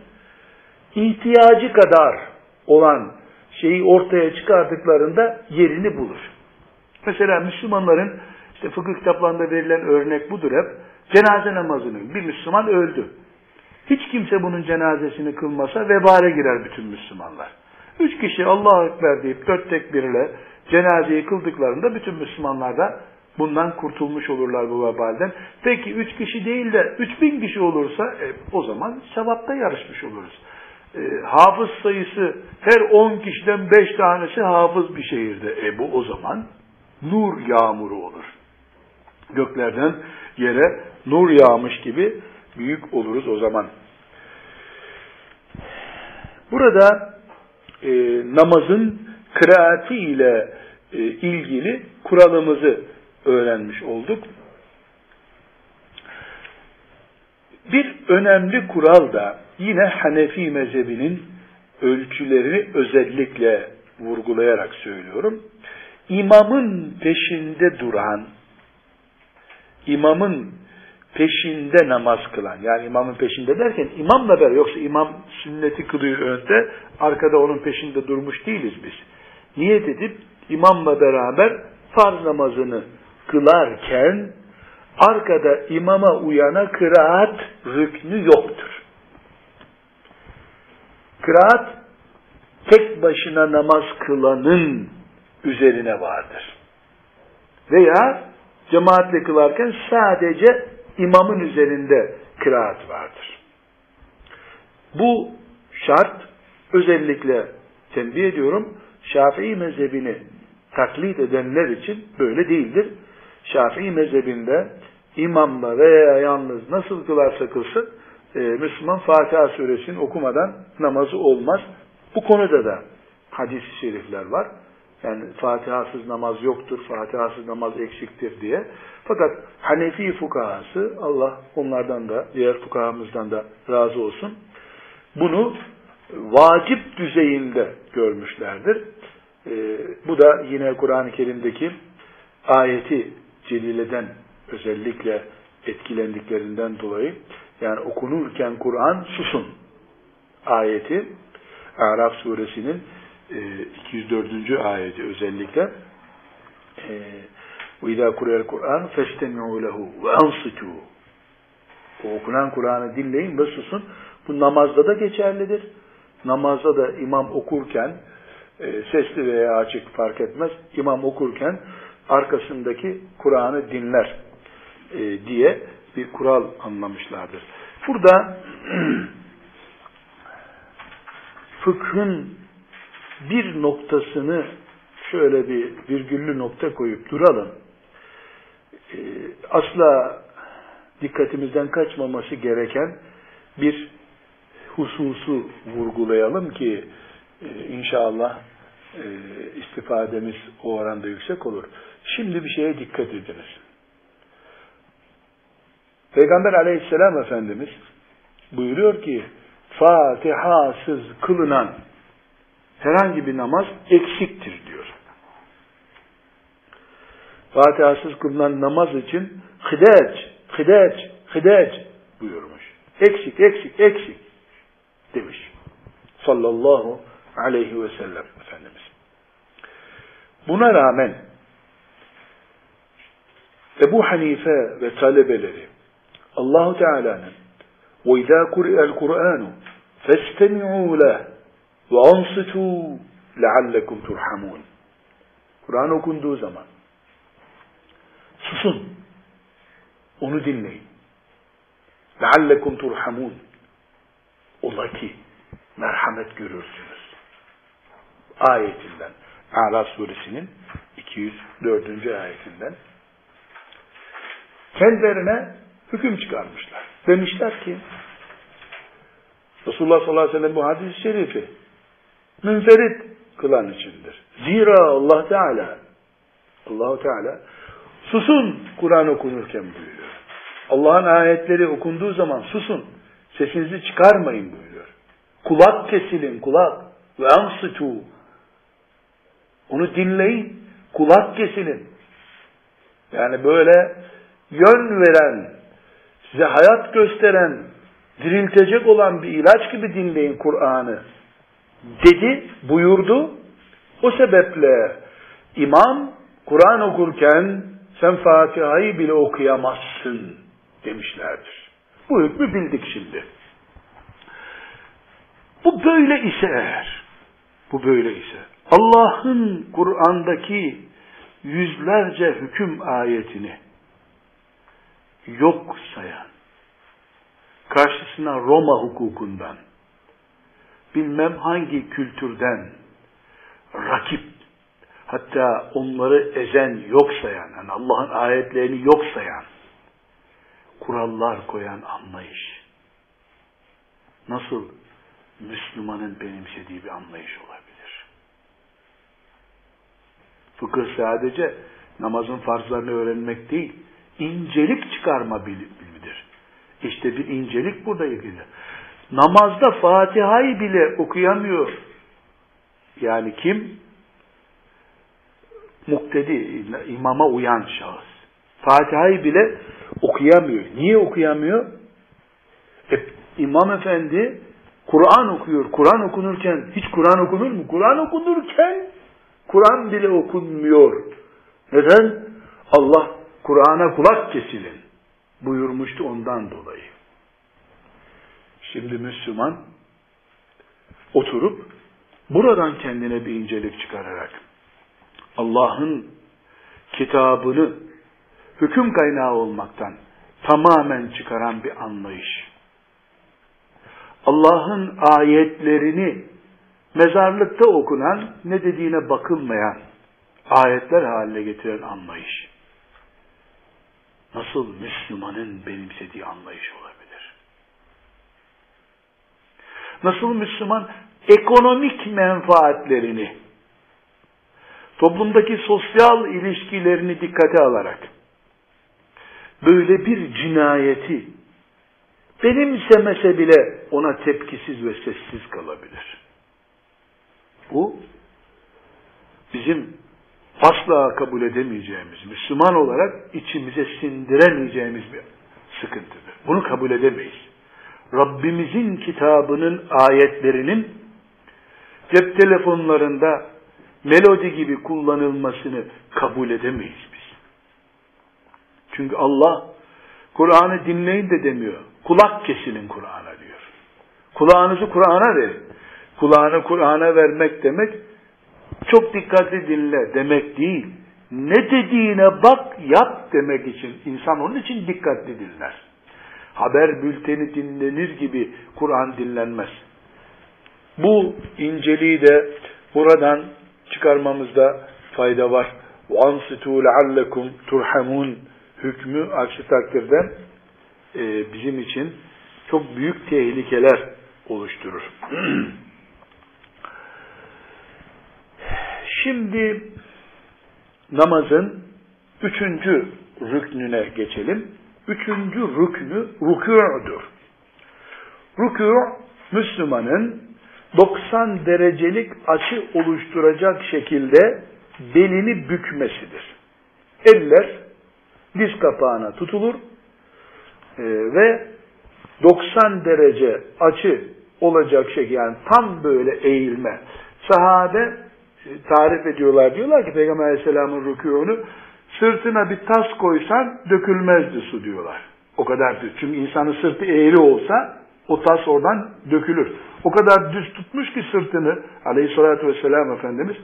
ihtiyacı kadar olan şeyi ortaya çıkardıklarında yerini bulur. Mesela Müslümanların işte fıkıh kitaplarında verilen örnek budur hep. Cenaze namazının bir Müslüman öldü. Hiç kimse bunun cenazesini kılmasa vebale girer bütün Müslümanlar. Üç kişi Allahu Ekber deyip dört tekbirle cenazeyi kıldıklarında bütün Müslümanlar da bundan kurtulmuş olurlar bu vebalden. Peki üç kişi değil de üç bin kişi olursa e, o zaman sevapta yarışmış oluruz. E, hafız sayısı her on kişiden beş tanesi hafız bir şehirde. E bu o zaman nur yağmuru olur. Göklerden yere nur yağmış gibi büyük oluruz o zaman. Burada e, namazın kıraati ile e, ilgili kuralımızı öğrenmiş olduk. Bir önemli kural da yine Hanefi mezhebinin ölçülerini özellikle vurgulayarak söylüyorum. İmamın peşinde duran, imamın peşinde namaz kılan, yani imamın peşinde derken imamla beraber, yoksa imam sünneti kılıyor önde, arkada onun peşinde durmuş değiliz biz. Niyet edip imamla beraber farz namazını kılarken arkada imama uyana kıraat rüknü yoktur. Kıraat tek başına namaz kılanın üzerine vardır. Veya cemaatle kılarken sadece imamın üzerinde kıraat vardır. Bu şart özellikle tembih ediyorum Şafii mezhebini taklit edenler için böyle değildir. Şafii mezhebinde imamla veya yalnız nasıl kılarsa kılsın e, Müslüman Fatiha suresini okumadan namazı olmaz. Bu konuda da hadis-i şerifler var. Yani Fatihasız namaz yoktur, Fatihasız namaz eksiktir diye. Fakat Hanefi fukahası, Allah onlardan da, diğer fukahamızdan da razı olsun, bunu vacip düzeyinde görmüşlerdir. Ee, bu da yine Kur'an-ı Kerim'deki ayeti celileden özellikle etkilendiklerinden dolayı yani okunurken Kur'an susun ayeti Araf suresinin 204. E, ayeti özellikle وَاِذَا قُرَيَ الْقُرْآنُ فَاسْتَمِعُوا لَهُ وَاَنْصِتُوا O okunan Kur'an'ı dinleyin ve susun. Bu namazda da geçerlidir. Namazda da imam okurken e, sesli veya açık fark etmez. İmam okurken arkasındaki Kur'an'ı dinler e, diye bir kural anlamışlardır. Burada [clears throat] fıkhın bir noktasını şöyle bir virgüllü nokta koyup duralım. E, asla dikkatimizden kaçmaması gereken bir hususu vurgulayalım ki e, inşallah e, istifademiz o oranda yüksek olur. Şimdi bir şeye dikkat ediniz. Peygamber aleyhisselam Efendimiz buyuruyor ki Fatihasız kılınan herhangi bir namaz eksiktir diyor. Fatihasız kılınan namaz için hıdeç, hıdeç, hıdeç buyurmuş. Eksik, eksik, eksik demiş. Sallallahu aleyhi ve sellem Efendimiz. Buna rağmen Ebu Hanife ve talebeleri Allahu Teala'nın وَاِذَا قُرِئَ الْقُرْآنُ فَاسْتَمِعُوا لَهُ ve ansitu leallekum turhamun. Kur'an okunduğu zaman susun. Onu dinleyin. Leallekum turhamun. Ola ki merhamet görürsünüz. Ayetinden. Ala suresinin 204. ayetinden. Kendilerine hüküm çıkarmışlar. Demişler ki Resulullah sallallahu aleyhi ve sellem bu hadis-i şerifi münferit kılan içindir. Zira Allah Teala Allahu Teala susun Kur'an okunurken buyuruyor. Allah'ın ayetleri okunduğu zaman susun. Sesinizi çıkarmayın buyuruyor. Kulak kesilin kulak. Ve ansıtu. Onu dinleyin. Kulak kesilin. Yani böyle yön veren, size hayat gösteren, diriltecek olan bir ilaç gibi dinleyin Kur'an'ı dedi, buyurdu. O sebeple imam Kur'an okurken sen Fatiha'yı bile okuyamazsın demişlerdir. Bu hükmü bildik şimdi. Bu böyle ise eğer, bu böyle ise, Allah'ın Kur'an'daki yüzlerce hüküm ayetini yok sayan, karşısına Roma hukukundan, bilmem hangi kültürden rakip, hatta onları ezen, yok sayan, yani Allah'ın ayetlerini yok sayan, kurallar koyan anlayış, nasıl Müslümanın benimsediği bir anlayış olabilir? Fıkıh sadece namazın farzlarını öğrenmek değil, incelik çıkarma bilimidir. İşte bir incelik burada ilgili. Namazda Fatiha'yı bile okuyamıyor. Yani kim? Muktedi, imama uyan şahıs. Fatiha'yı bile okuyamıyor. Niye okuyamıyor? E, İmam Efendi Kur'an okuyor. Kur'an okunurken hiç Kur'an okunur mu? Kur'an okunurken Kur'an bile okunmuyor. Neden? Allah Kur'an'a kulak kesilin buyurmuştu ondan dolayı. Şimdi Müslüman oturup buradan kendine bir incelik çıkararak Allah'ın kitabını hüküm kaynağı olmaktan tamamen çıkaran bir anlayış. Allah'ın ayetlerini mezarlıkta okunan, ne dediğine bakılmayan ayetler haline getiren anlayış. Nasıl Müslümanın benimsediği anlayış olabilir? Nasıl Müslüman ekonomik menfaatlerini, toplumdaki sosyal ilişkilerini dikkate alarak, böyle bir cinayeti benimsemese bile ona tepkisiz ve sessiz kalabilir. Bu bizim asla kabul edemeyeceğimiz, Müslüman olarak içimize sindiremeyeceğimiz bir sıkıntıdır. Bunu kabul edemeyiz. Rabbimizin kitabının ayetlerinin cep telefonlarında melodi gibi kullanılmasını kabul edemeyiz biz. Çünkü Allah Kur'an'ı dinleyin de demiyor. Kulak kesilin Kur'an'a diyor. Kulağınızı Kur'an'a verin. Kulağını Kur'an'a vermek demek çok dikkatli dinle demek değil. Ne dediğine bak yap demek için. insan onun için dikkatli dinler Haber bülteni dinlenir gibi Kur'an dinlenmez. Bu inceliği de buradan çıkarmamızda fayda var. وَاَنْصِتُوا لَعَلَّكُمْ تُرْحَمُونَ hükmü aksi takdirde e, bizim için çok büyük tehlikeler oluşturur. [clears throat] Şimdi namazın üçüncü rüknüne geçelim. Üçüncü rüknü rükû'dur. Rükû, Müslümanın 90 derecelik açı oluşturacak şekilde belini bükmesidir. Eller diz kapağına tutulur e, ve 90 derece açı olacak şekilde yani tam böyle eğilme. Sahabe tarif ediyorlar. Diyorlar ki Peygamber Aleyhisselam'ın rükûnu sırtına bir tas koysan dökülmezdi su diyorlar. O kadar düz. Çünkü insanın sırtı eğri olsa o tas oradan dökülür. O kadar düz tutmuş ki sırtını aleyhissalatü vesselam Efendimiz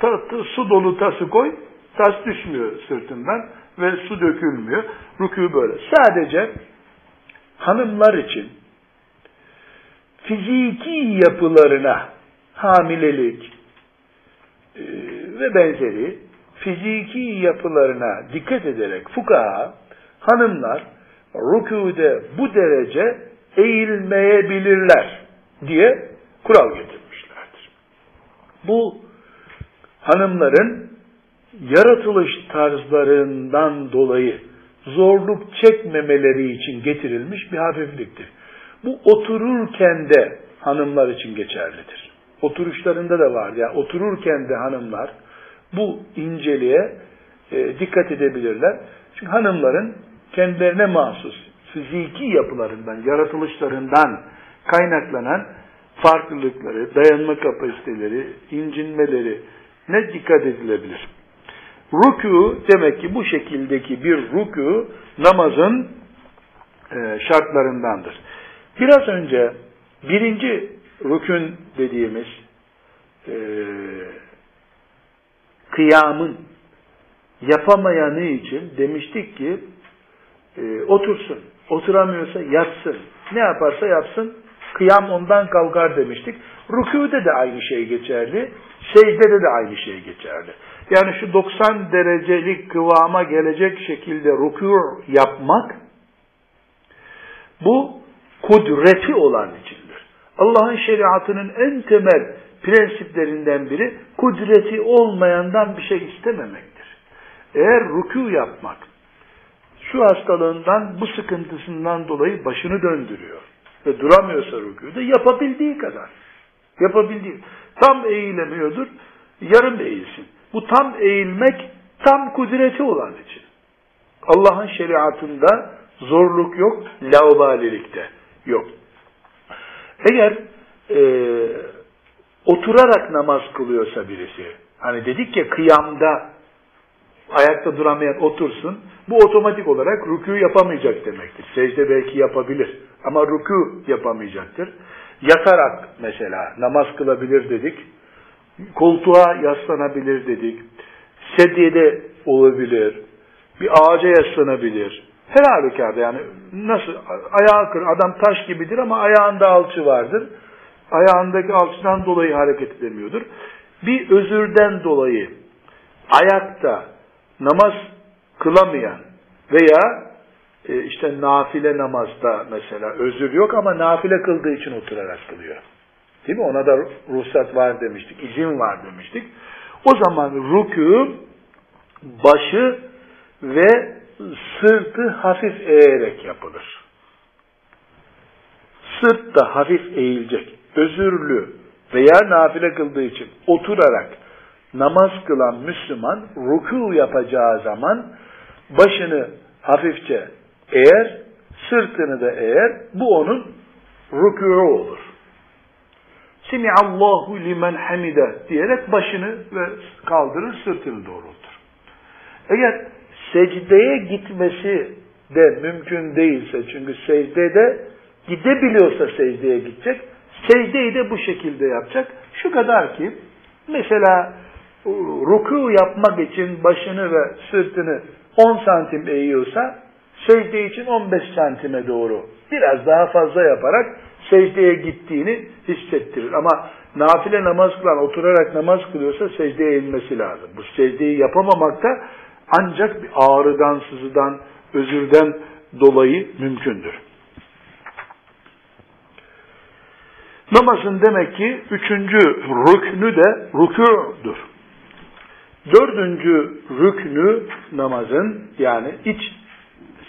tatlı, su dolu tası koy tas düşmüyor sırtından ve su dökülmüyor. Rükû böyle. Sadece hanımlar için fiziki yapılarına hamilelik, ee, ve benzeri fiziki yapılarına dikkat ederek fukaha hanımlar rükûde bu derece eğilmeyebilirler diye kural getirmişlerdir. Bu hanımların yaratılış tarzlarından dolayı zorluk çekmemeleri için getirilmiş bir hafifliktir. Bu otururken de hanımlar için geçerlidir oturuşlarında da var. Yani otururken de hanımlar bu inceliğe e, dikkat edebilirler. Çünkü hanımların kendilerine mahsus fiziki yapılarından, yaratılışlarından kaynaklanan farklılıkları, dayanma kapasiteleri, incinmeleri ne dikkat edilebilir. Rükû demek ki bu şekildeki bir rükû namazın e, şartlarındandır. Biraz önce birinci rükün dediğimiz e, kıyamın yapamayanı için demiştik ki e, otursun. Oturamıyorsa yatsın. Ne yaparsa yapsın. Kıyam ondan kalkar demiştik. Rükûde de aynı şey geçerli. Secdede de aynı şey geçerli. Yani şu 90 derecelik kıvama gelecek şekilde rükû yapmak bu kudreti olan içindir. Allah'ın şeriatının en temel prensiplerinden biri kudreti olmayandan bir şey istememektir. Eğer rükû yapmak şu hastalığından, bu sıkıntısından dolayı başını döndürüyor ve duramıyorsa rükûda yapabildiği kadar. Yapabildiği. Tam eğilemiyordur, yarım eğilsin. Bu tam eğilmek tam kudreti olan için. Allah'ın şeriatında zorluk yok, laubalilikte yok. Eğer e, oturarak namaz kılıyorsa birisi, hani dedik ya kıyamda ayakta duramayan otursun, bu otomatik olarak rükû yapamayacak demektir. Secde belki yapabilir ama rükû yapamayacaktır. Yatarak mesela namaz kılabilir dedik. Koltuğa yaslanabilir dedik. Sedyede olabilir. Bir ağaca yaslanabilir. Her halükarda yani nasıl ayağı kır adam taş gibidir ama ayağında alçı vardır. Ayağındaki alçıdan dolayı hareket edemiyordur. Bir özürden dolayı ayakta namaz kılamayan veya e, işte nafile namazda mesela özür yok ama nafile kıldığı için oturarak kılıyor. Değil mi? Ona da ruhsat var demiştik, izin var demiştik. O zaman rükû başı ve sırtı hafif eğerek yapılır. Sırt da hafif eğilecek. Özürlü veya nafile kıldığı için oturarak namaz kılan Müslüman ruku yapacağı zaman başını hafifçe eğer, sırtını da eğer, bu onun rükû olur. Semiallahu limen hamide diyerek başını ve kaldırır, sırtını doğrultur. Eğer secdeye gitmesi de mümkün değilse, çünkü secdede gidebiliyorsa secdeye gidecek, secdeyi de bu şekilde yapacak. Şu kadar ki, mesela ruku yapmak için başını ve sırtını 10 santim eğiyorsa, secde için 15 santime doğru biraz daha fazla yaparak secdeye gittiğini hissettirir. Ama nafile namaz kılan oturarak namaz kılıyorsa secdeye inmesi lazım. Bu secdeyi yapamamakta ancak bir ağrıdan, sızıdan, özürden dolayı mümkündür. Namazın demek ki üçüncü rüknü de rükûdur. Dördüncü rüknü namazın yani iç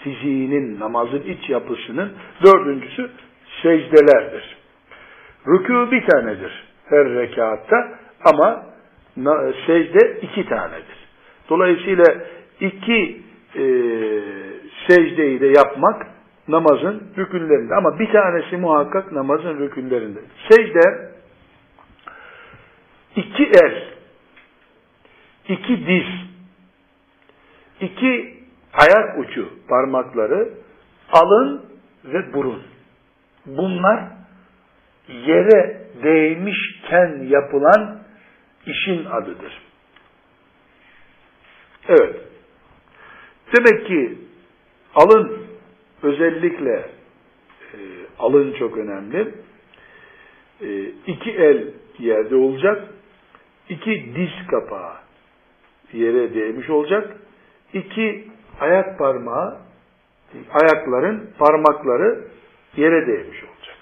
fiziğinin, namazın iç yapısının dördüncüsü secdelerdir. Rükû bir tanedir her rekatta ama secde iki tanedir. Dolayısıyla iki e, secdeyi de yapmak namazın rükünlerinde. Ama bir tanesi muhakkak namazın rükünlerinde. Secde iki el, iki diz, iki ayak ucu parmakları, alın ve burun. Bunlar yere değmişken yapılan işin adıdır. Evet. Demek ki alın özellikle e, alın çok önemli. E, iki el yerde olacak. iki diz kapağı yere değmiş olacak. iki ayak parmağı ayakların parmakları yere değmiş olacak.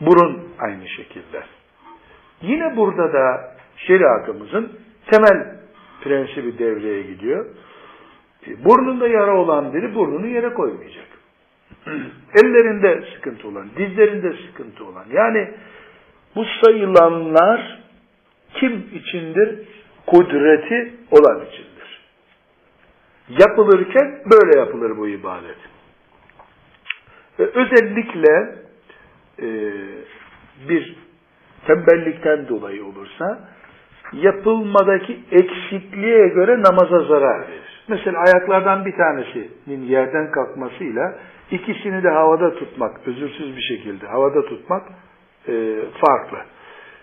Burun aynı şekilde. Yine burada da şeriatımızın temel prensibi devreye gidiyor. Burnunda yara olan biri burnunu yere koymayacak. Ellerinde sıkıntı olan, dizlerinde sıkıntı olan. Yani bu sayılanlar kim içindir? Kudreti olan içindir. Yapılırken böyle yapılır bu ibadet. Ve özellikle e, bir tembellikten dolayı olursa yapılmadaki eksikliğe göre namaza zarar verir. Mesela ayaklardan bir tanesinin yerden kalkmasıyla ikisini de havada tutmak, özürsüz bir şekilde havada tutmak e, farklı.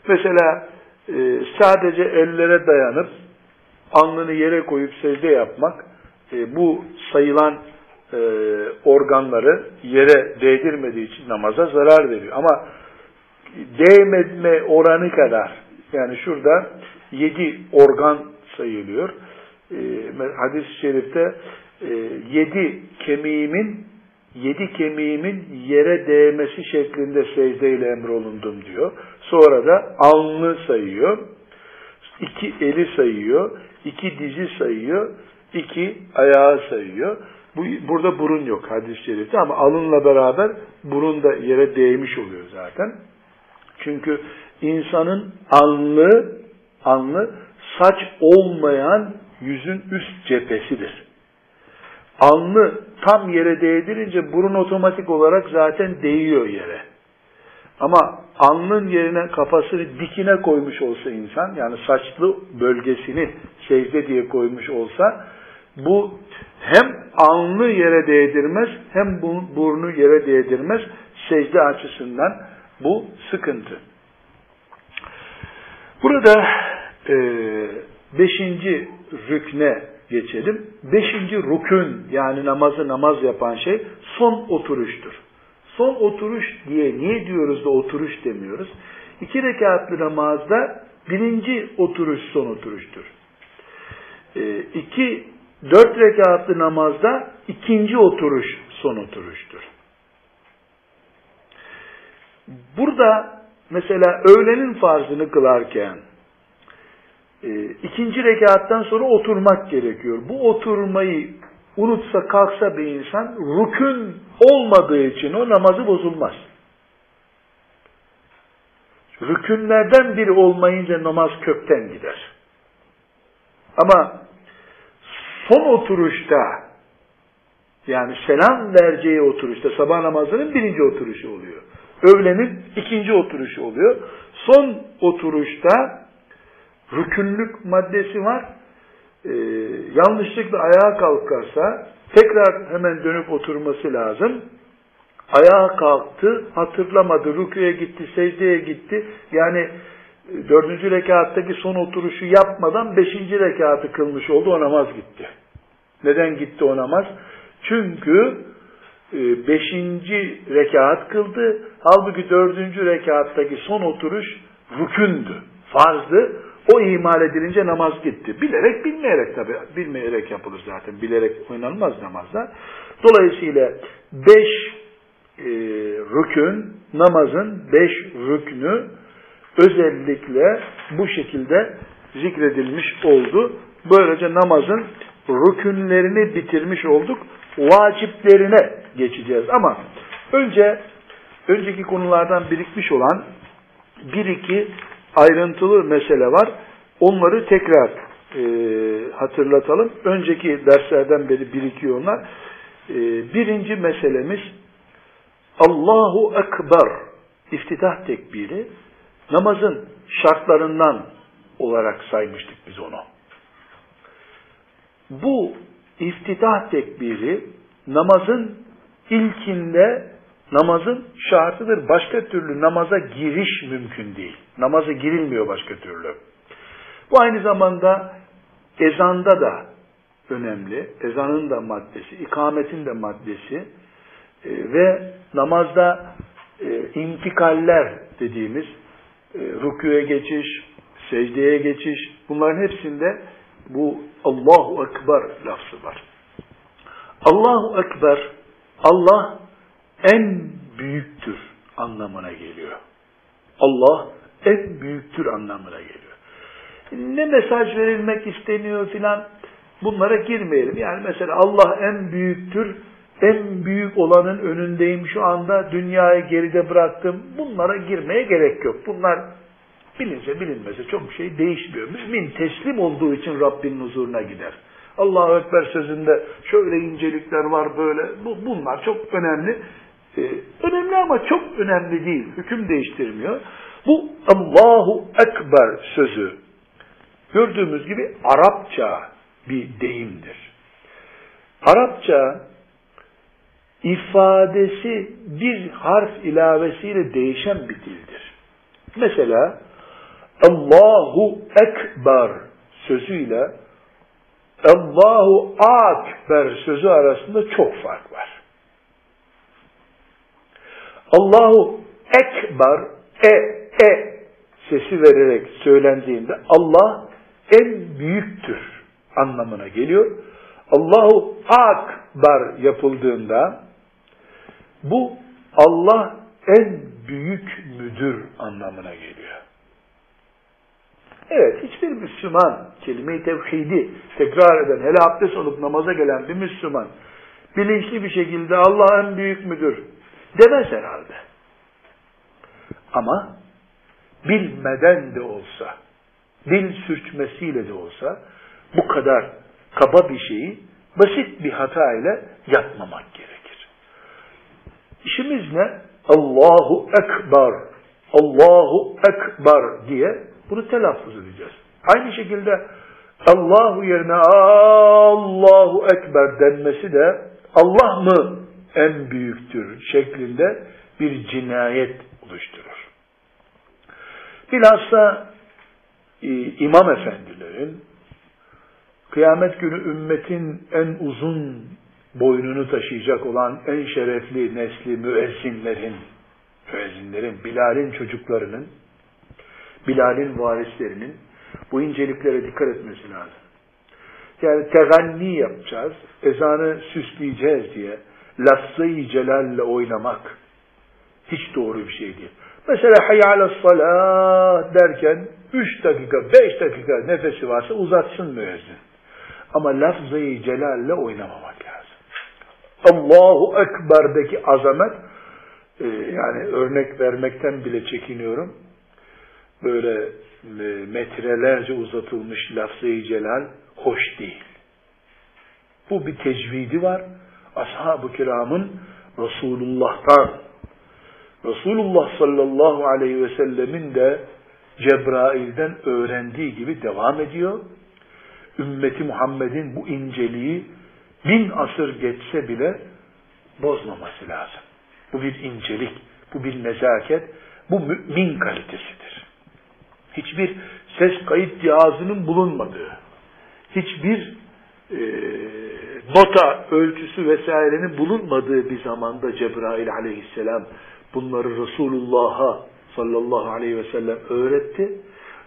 Mesela e, sadece ellere dayanıp alnını yere koyup secde yapmak e, bu sayılan e, organları yere değdirmediği için namaza zarar veriyor. Ama değmeme oranı kadar yani şurada yedi organ sayılıyor. E, hadis-i şerifte e, yedi kemiğimin yedi kemiğimin yere değmesi şeklinde secdeyle emrolundum diyor. Sonra da alnı sayıyor. iki eli sayıyor. iki dizi sayıyor. iki ayağı sayıyor. Bu, burada burun yok hadis-i şerifte ama alınla beraber burun da yere değmiş oluyor zaten. Çünkü insanın alnı, alnı saç olmayan yüzün üst cephesidir. Alnı tam yere değdirince burun otomatik olarak zaten değiyor yere. Ama alnın yerine kafasını dikine koymuş olsa insan, yani saçlı bölgesini secde diye koymuş olsa, bu hem alnı yere değdirmez, hem burnu yere değdirmez. Secde açısından bu sıkıntı. Burada e, beşinci rükne geçelim. Beşinci rükün yani namazı namaz yapan şey son oturuştur. Son oturuş diye niye diyoruz da oturuş demiyoruz? İki rekatlı namazda birinci oturuş son oturuştur. E, iki, dört rekatlı namazda ikinci oturuş son oturuştur. Burada mesela öğlenin farzını kılarken e, ikinci rekattan sonra oturmak gerekiyor. Bu oturmayı unutsa kalksa bir insan rükün olmadığı için o namazı bozulmaz. Rükünlerden biri olmayınca namaz kökten gider. Ama son oturuşta yani selam vereceği oturuşta sabah namazının birinci oturuşu oluyor. Öğlenin ikinci oturuşu oluyor. Son oturuşta rükünlük maddesi var. Ee, yanlışlıkla ayağa kalkarsa tekrar hemen dönüp oturması lazım. Ayağa kalktı, hatırlamadı, rüküye gitti, secdeye gitti. Yani e, dördüncü rekattaki son oturuşu yapmadan beşinci rekatı kılmış oldu, o namaz gitti. Neden gitti o namaz? Çünkü e, beşinci rekat kıldı. Halbuki dördüncü rekattaki son oturuş rükündü, farzdı. O imal edilince namaz gitti. Bilerek bilmeyerek tabi. Bilmeyerek yapılır zaten. Bilerek oynanmaz namazda. Dolayısıyla beş e, rükün, namazın beş rüknü özellikle bu şekilde zikredilmiş oldu. Böylece namazın rükünlerini bitirmiş olduk. Vaciplerine geçeceğiz. Ama önce önceki konulardan birikmiş olan bir iki ayrıntılı mesele var. Onları tekrar e, hatırlatalım. Önceki derslerden beri birikiyor onlar. E, birinci meselemiz Allahu Ekber iftitah tekbiri namazın şartlarından olarak saymıştık biz onu. Bu iftitah tekbiri namazın ilkinde namazın şartıdır. Başka türlü namaza giriş mümkün değil. Namaza girilmiyor başka türlü. Bu aynı zamanda ezanda da önemli. Ezanın da maddesi, ikametin de maddesi e, ve namazda e, intikaller dediğimiz e, rüküye geçiş, secdeye geçiş bunların hepsinde bu Allahu Ekber lafzı var. Allahu Ekber Allah en büyüktür anlamına geliyor. Allah en büyüktür anlamına geliyor. Ne mesaj verilmek isteniyor filan bunlara girmeyelim. Yani mesela Allah en büyüktür, en büyük olanın önündeyim şu anda, dünyayı geride bıraktım. Bunlara girmeye gerek yok. Bunlar bilinse bilinmese çok şey değişmiyor. Mümin teslim olduğu için Rabbinin huzuruna gider. Allahu Ekber sözünde şöyle incelikler var böyle. Bu, bunlar çok önemli. Ee, önemli ama çok önemli değil. Hüküm değiştirmiyor. Bu Allahu Ekber sözü gördüğümüz gibi Arapça bir deyimdir. Arapça ifadesi bir harf ilavesiyle değişen bir dildir. Mesela Allahu Ekber sözüyle Allahu Akber sözü arasında çok fark var. Allahu Ekber e e sesi vererek söylendiğinde Allah en büyüktür anlamına geliyor. Allahu Akbar yapıldığında bu Allah en büyük müdür anlamına geliyor. Evet, hiçbir Müslüman kelime-i tevhidi tekrar eden, hele abdest olup namaza gelen bir Müslüman bilinçli bir şekilde Allah en büyük müdür demez herhalde. Ama bilmeden de olsa, dil sürçmesiyle de olsa bu kadar kaba bir şeyi basit bir hata ile yapmamak gerekir. İşimiz ne? Allahu Ekber, Allahu Ekber diye bunu telaffuz edeceğiz. Aynı şekilde Allahu yerine Allahu Ekber denmesi de Allah mı en büyüktür şeklinde bir cinayet oluşturur. Bilhassa e, imam efendilerin kıyamet günü ümmetin en uzun boynunu taşıyacak olan en şerefli nesli müezzinlerin, müezzinlerin, Bilal'in çocuklarının, Bilal'in varislerinin bu inceliklere dikkat etmesi lazım. Yani teganni yapacağız, ezanı süsleyeceğiz diye lafzı celalle oynamak hiç doğru bir şey değil. Mesela hayal salat derken 3 dakika, 5 dakika nefesi varsa uzatsın müezzin. Ama lafzayı celalle oynamamak lazım. Allahu Ekber'deki azamet e, yani örnek vermekten bile çekiniyorum. Böyle e, metrelerce uzatılmış lafzayı celal hoş değil. Bu bir tecvidi var. Ashab-ı kiramın Resulullah'tan Resulullah sallallahu aleyhi ve sellemin de Cebrail'den öğrendiği gibi devam ediyor. Ümmeti Muhammed'in bu inceliği bin asır geçse bile bozmaması lazım. Bu bir incelik, bu bir nezaket, bu mümin kalitesidir. Hiçbir ses kayıt cihazının bulunmadığı, hiçbir e, nota ölçüsü vesairenin bulunmadığı bir zamanda Cebrail aleyhisselam bunları Resulullah'a sallallahu aleyhi ve sellem öğretti.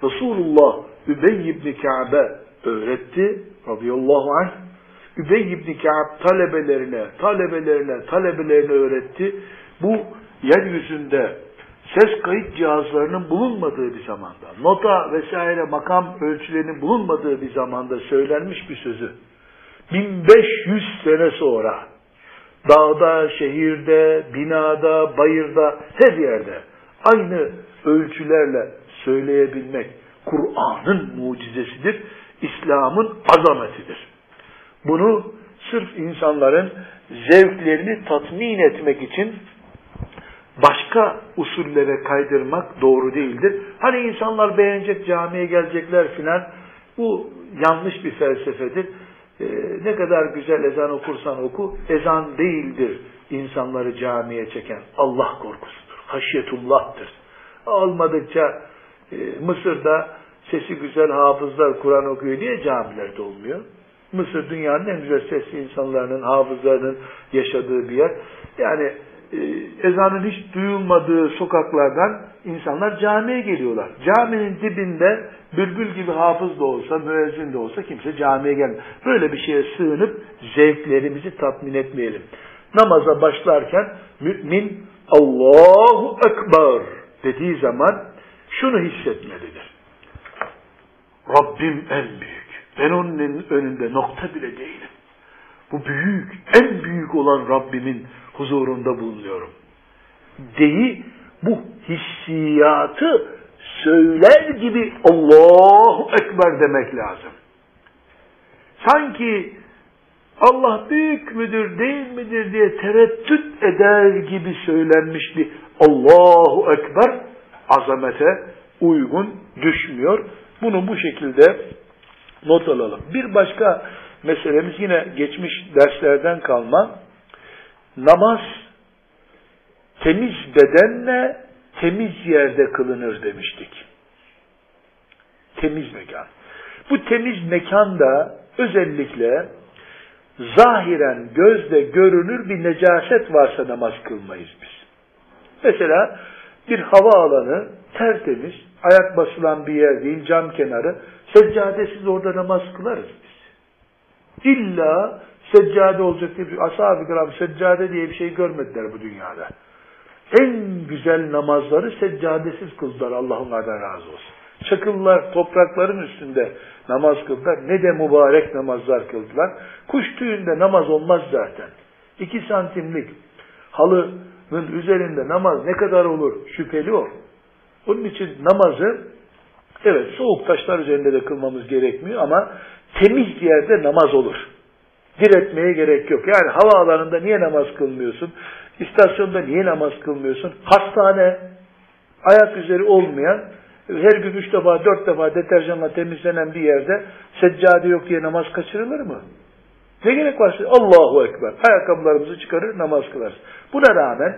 Resulullah Übey ibn Ka'be öğretti radıyallahu anh. Übey ibn Ka'b talebelerine, talebelerine, talebelerine öğretti. Bu yeryüzünde ses kayıt cihazlarının bulunmadığı bir zamanda, nota vesaire makam ölçülerinin bulunmadığı bir zamanda söylenmiş bir sözü 1500 sene sonra dağda, şehirde, binada, bayırda, her yerde aynı ölçülerle söyleyebilmek Kur'an'ın mucizesidir, İslam'ın azametidir. Bunu sırf insanların zevklerini tatmin etmek için başka usullere kaydırmak doğru değildir. Hani insanlar beğenecek, camiye gelecekler filan. Bu yanlış bir felsefedir. Ee, ne kadar güzel ezan okursan oku, ezan değildir insanları camiye çeken. Allah korkusudur. Haşyetullah'tır. Olmadıkça e, Mısır'da sesi güzel hafızlar Kur'an okuyor diye camilerde olmuyor. Mısır dünyanın en güzel sesli insanlarının, hafızlarının yaşadığı bir yer. Yani e, ezanın hiç duyulmadığı sokaklardan insanlar camiye geliyorlar. Caminin dibinde bülbül gibi hafız da olsa, müezzin de olsa kimse camiye gelmiyor. Böyle bir şeye sığınıp zevklerimizi tatmin etmeyelim. Namaza başlarken mümin Allahu Ekber dediği zaman şunu hissetmelidir. Rabbim en büyük. Ben onun önünde nokta bile değilim. Bu büyük, en büyük olan Rabbimin huzurunda bulunuyorum. Deyi bu hissiyatı söyler gibi Allahu Ekber demek lazım. Sanki Allah büyük müdür değil midir diye tereddüt eder gibi söylenmiş bir Allahu Ekber azamete uygun düşmüyor. Bunu bu şekilde not alalım. Bir başka meselemiz yine geçmiş derslerden kalma. Namaz temiz bedenle temiz yerde kılınır demiştik. Temiz mekan. Bu temiz mekanda özellikle zahiren gözle görünür bir necaset varsa namaz kılmayız biz. Mesela bir hava alanı tertemiz, ayak basılan bir yer değil, cam kenarı, seccadesiz orada namaz kılarız biz. İlla seccade olacak diye bir ashab-ı kiram seccade diye bir şey görmediler bu dünyada. En güzel namazları seccadesiz kıldılar Allah onlardan razı olsun. Çakıllar toprakların üstünde namaz kıldılar. Ne de mübarek namazlar kıldılar. Kuş tüyünde namaz olmaz zaten. İki santimlik halının üzerinde namaz ne kadar olur şüpheli o. Onun için namazı evet soğuk taşlar üzerinde de kılmamız gerekmiyor ama temiz yerde namaz olur. Diretmeye gerek yok. Yani havaalanında niye namaz kılmıyorsun? İstasyonda niye namaz kılmıyorsun? Hastane, ayak üzeri olmayan, her gün üç defa, dört defa deterjanla temizlenen bir yerde seccade yok diye namaz kaçırılır mı? Ne gerek var? Allahu Ekber. Ayakkabılarımızı çıkarır, namaz kılarız. Buna rağmen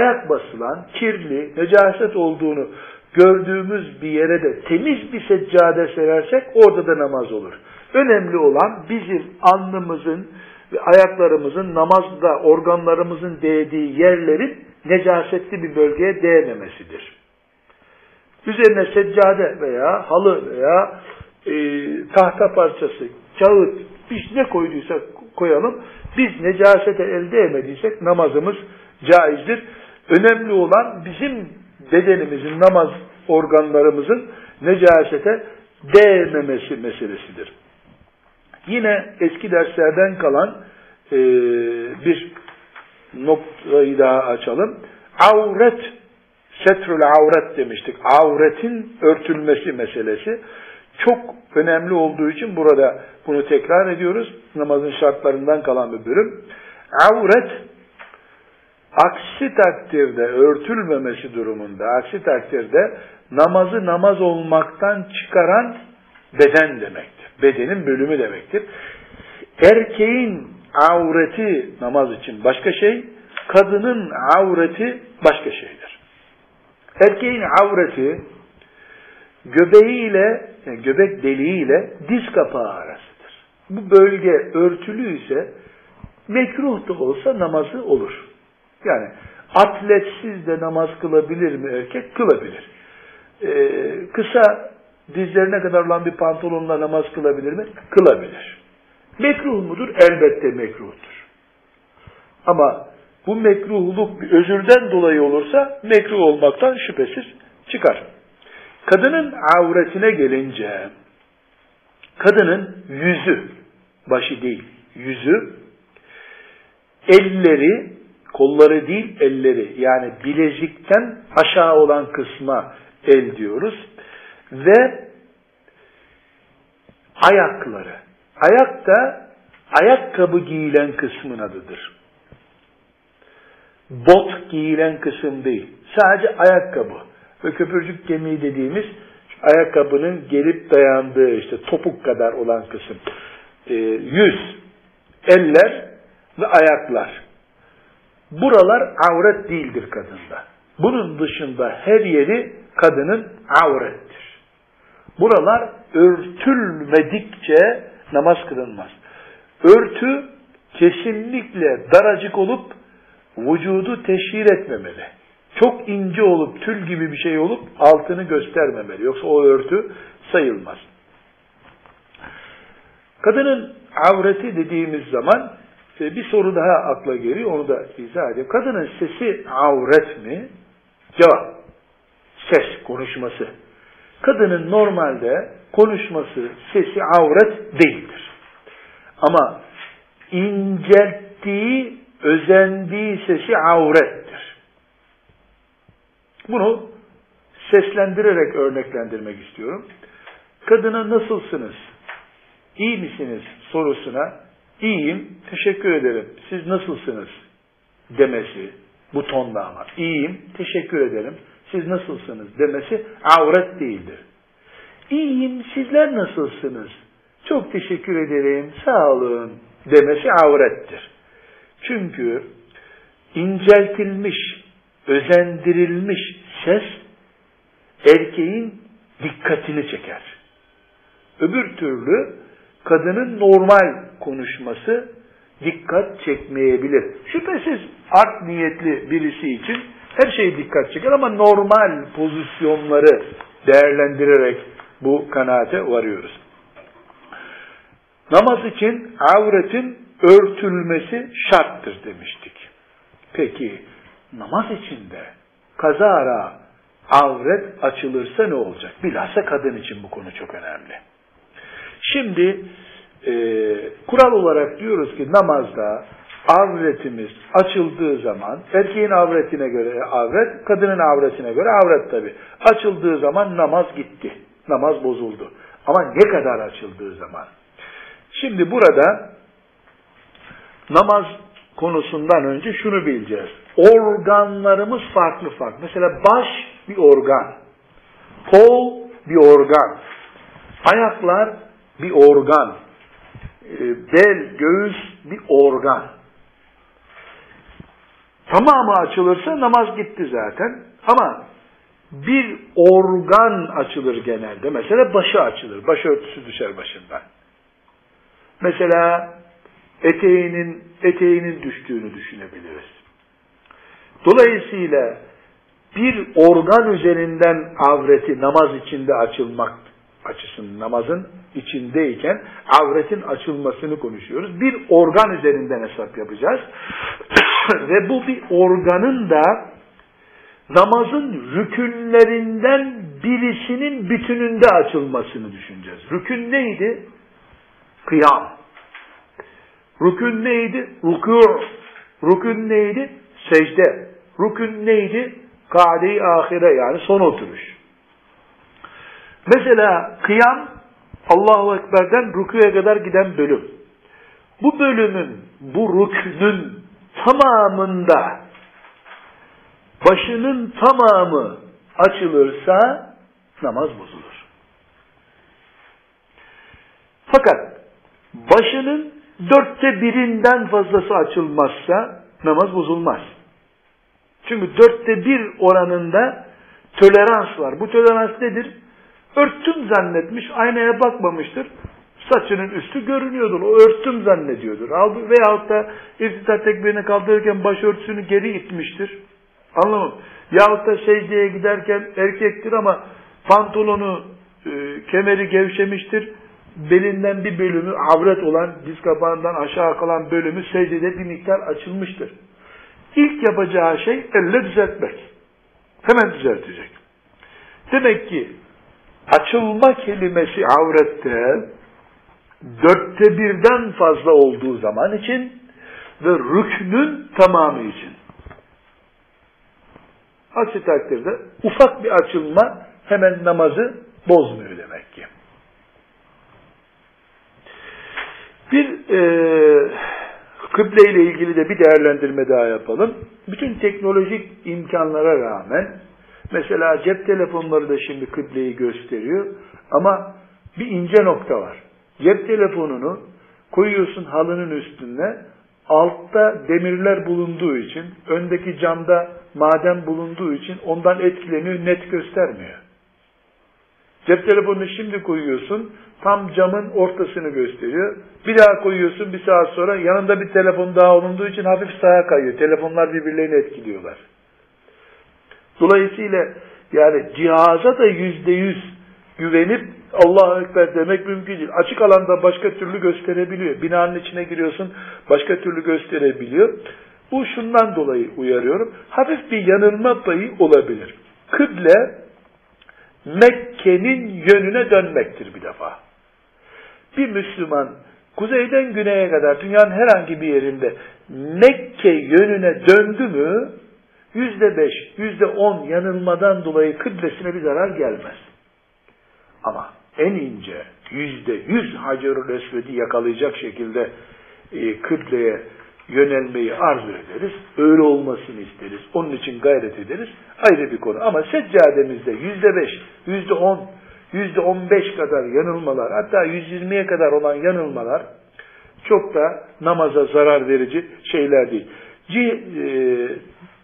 ayak basılan, kirli, necaset olduğunu gördüğümüz bir yere de temiz bir seccade serersek orada da namaz olur. Önemli olan bizim alnımızın ve ayaklarımızın namazda organlarımızın değdiği yerlerin necasetli bir bölgeye değmemesidir. Üzerine seccade veya halı veya e, tahta parçası, kağıt, biz ne koyduysak koyalım. Biz necasete elde etmediysek namazımız caizdir. Önemli olan bizim bedenimizin, namaz organlarımızın necasete değmemesi meselesidir. Yine eski derslerden kalan e, bir noktayı daha açalım. Avret, setrül avret demiştik. Avretin örtülmesi meselesi çok önemli olduğu için burada bunu tekrar ediyoruz. Namazın şartlarından kalan bir bölüm. Avret, aksi takdirde örtülmemesi durumunda, aksi takdirde namazı namaz olmaktan çıkaran beden demektir. Bedenin bölümü demektir. Erkeğin avreti namaz için başka şey, kadının avreti başka şeydir. Erkeğin avreti göbeğiyle, yani göbek deliğiyle diz kapağı arasıdır. Bu bölge örtülü ise mekruh da olsa namazı olur. Yani atletsiz de namaz kılabilir mi erkek? Kılabilir. Ee, kısa dizlerine kadar olan bir pantolonla namaz kılabilir mi? Kılabilir. Mekruh mudur? Elbette mekruhtur. Ama bu mekruhluk bir özürden dolayı olursa mekruh olmaktan şüphesiz çıkar. Kadının avretine gelince kadının yüzü, başı değil, yüzü, elleri, kolları değil elleri yani bilezikten aşağı olan kısma el diyoruz ve ayakları. Ayak da ayakkabı giyilen kısmın adıdır. Bot giyilen kısım değil. Sadece ayakkabı. Ve köpürcük kemiği dediğimiz ayakkabının gelip dayandığı işte topuk kadar olan kısım. E, yüz, eller ve ayaklar. Buralar avret değildir kadında. Bunun dışında her yeri kadının avrettir. Buralar örtülmedikçe namaz kılınmaz. Örtü kesinlikle daracık olup vücudu teşhir etmemeli. Çok ince olup tül gibi bir şey olup altını göstermemeli. Yoksa o örtü sayılmaz. Kadının avreti dediğimiz zaman bir soru daha akla geliyor. Onu da izah edeyim. Kadının sesi avret mi? Cevap. Ses, konuşması. Kadının normalde konuşması, sesi avret değildir. Ama incelttiği, özendiği sesi avrettir. Bunu seslendirerek örneklendirmek istiyorum. Kadına nasılsınız? İyi misiniz sorusuna iyiyim, teşekkür ederim. Siz nasılsınız? demesi bu tonda ama. İyiyim, teşekkür ederim. Siz nasılsınız? demesi avret değildir. İyiyim, sizler nasılsınız? Çok teşekkür ederim, sağ olun demesi avrettir. Çünkü inceltilmiş, özendirilmiş ses erkeğin dikkatini çeker. Öbür türlü kadının normal konuşması dikkat çekmeyebilir. Şüphesiz art niyetli birisi için her şey dikkat çeker ama normal pozisyonları değerlendirerek bu kanaate varıyoruz. Namaz için avretin örtülmesi şarttır demiştik. Peki namaz içinde kazara avret açılırsa ne olacak? Bilhassa kadın için bu konu çok önemli. Şimdi e, kural olarak diyoruz ki namazda avretimiz açıldığı zaman erkeğin avretine göre avret, kadının avretine göre avret tabi. Açıldığı zaman namaz gitti. Namaz bozuldu. Ama ne kadar açıldığı zaman? Şimdi burada namaz konusundan önce şunu bileceğiz. Organlarımız farklı farklı. Mesela baş bir organ. Kol bir organ. Ayaklar bir organ. Ee, bel, göğüs bir organ. Tamamı açılırsa namaz gitti zaten. Ama bir organ açılır genelde. Mesela başı açılır. Başörtüsü düşer başından. Mesela eteğinin eteğinin düştüğünü düşünebiliriz. Dolayısıyla bir organ üzerinden avreti namaz içinde açılmak açısın namazın içindeyken avretin açılmasını konuşuyoruz. Bir organ üzerinden hesap yapacağız. [clears throat] Ve bu bir organın da namazın rükünlerinden birisinin bütününde açılmasını düşüneceğiz. Rükün neydi? Kıyam. Rükün neydi? Rükû. Rükün neydi? Secde. Rükün neydi? Kade-i ahire yani son oturuş. Mesela kıyam Allahu Ekber'den rüküye kadar giden bölüm. Bu bölümün, bu rüknün tamamında başının tamamı açılırsa namaz bozulur. Fakat başının dörtte birinden fazlası açılmazsa namaz bozulmaz. Çünkü dörtte bir oranında tolerans var. Bu tolerans nedir? Örttüm zannetmiş, aynaya bakmamıştır. Saçının üstü görünüyordur. O örttüm zannediyordur. Veyahut da irtidat tekbirini kaldırırken başörtüsünü geri itmiştir. Anlamam. Yahut da secdeye giderken erkektir ama pantolonu, e, kemeri gevşemiştir. Belinden bir bölümü avret olan, diz kapağından aşağı kalan bölümü secdede bir miktar açılmıştır. İlk yapacağı şey elle düzeltmek. Hemen düzeltecek. Demek ki açılma kelimesi avrette dörtte birden fazla olduğu zaman için ve rüknün tamamı için. Aksi takdirde ufak bir açılma hemen namazı bozmuyor demek ki. Bir e, kıble ile ilgili de bir değerlendirme daha yapalım. Bütün teknolojik imkanlara rağmen mesela cep telefonları da şimdi kıbleyi gösteriyor ama bir ince nokta var. Cep telefonunu koyuyorsun halının üstüne altta demirler bulunduğu için, öndeki camda maden bulunduğu için ondan etkileniyor, net göstermiyor. Cep telefonunu şimdi koyuyorsun, tam camın ortasını gösteriyor. Bir daha koyuyorsun bir saat sonra yanında bir telefon daha olunduğu için hafif sağa kayıyor. Telefonlar birbirlerini etkiliyorlar. Dolayısıyla yani cihaza da yüzde yüz güvenip Allah'a Ekber demek mümkün değil. Açık alanda başka türlü gösterebiliyor. Binanın içine giriyorsun başka türlü gösterebiliyor. Bu şundan dolayı uyarıyorum. Hafif bir yanılma payı olabilir. Kıble Mekke'nin yönüne dönmektir bir defa. Bir Müslüman kuzeyden güneye kadar dünyanın herhangi bir yerinde Mekke yönüne döndü mü yüzde beş, yüzde on yanılmadan dolayı kıblesine bir zarar gelmez. Ama en ince yüzde yüz Hacerül Esved'i yakalayacak şekilde e, kıbleye yönelmeyi arzu ederiz. Öyle olmasını isteriz. Onun için gayret ederiz. Ayrı bir konu. Ama seccademizde yüzde beş, yüzde on, yüzde on beş kadar yanılmalar, hatta yüz yirmiye kadar olan yanılmalar çok da namaza zarar verici şeyler değil. C, e,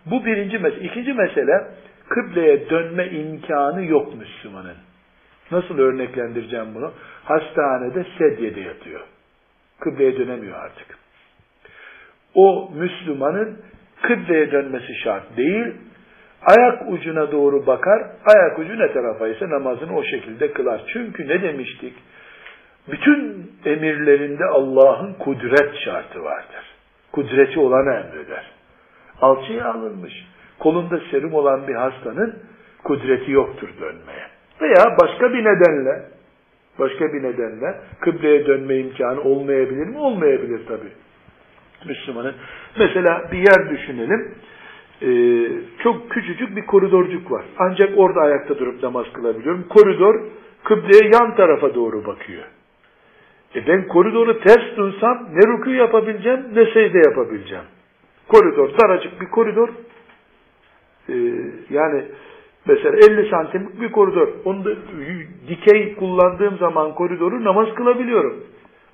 bu birinci mesele. İkinci mesele, kıbleye dönme imkanı yok Müslümanın. Nasıl örneklendireceğim bunu? Hastanede sedyede yatıyor. Kıbleye dönemiyor artık. O Müslümanın kıbleye dönmesi şart değil, ayak ucuna doğru bakar, ayak ucu ne tarafa ise namazını o şekilde kılar. Çünkü ne demiştik? Bütün emirlerinde Allah'ın kudret şartı vardır. Kudreti olan emreder. Alçıya alınmış. Kolunda serum olan bir hastanın kudreti yoktur dönmeye. Veya başka bir nedenle başka bir nedenle kıbleye dönme imkanı olmayabilir mi? Olmayabilir tabi. Müslümanın. Mesela bir yer düşünelim. Ee, çok küçücük bir koridorcuk var. Ancak orada ayakta durup namaz kılabiliyorum. Koridor kıbleye yan tarafa doğru bakıyor. E ben koridoru ters dursam ne rükû yapabileceğim ne secde yapabileceğim. Koridor, daracık bir koridor. Ee, yani mesela 50 santimlik bir koridor. Onu da dikey kullandığım zaman koridoru namaz kılabiliyorum.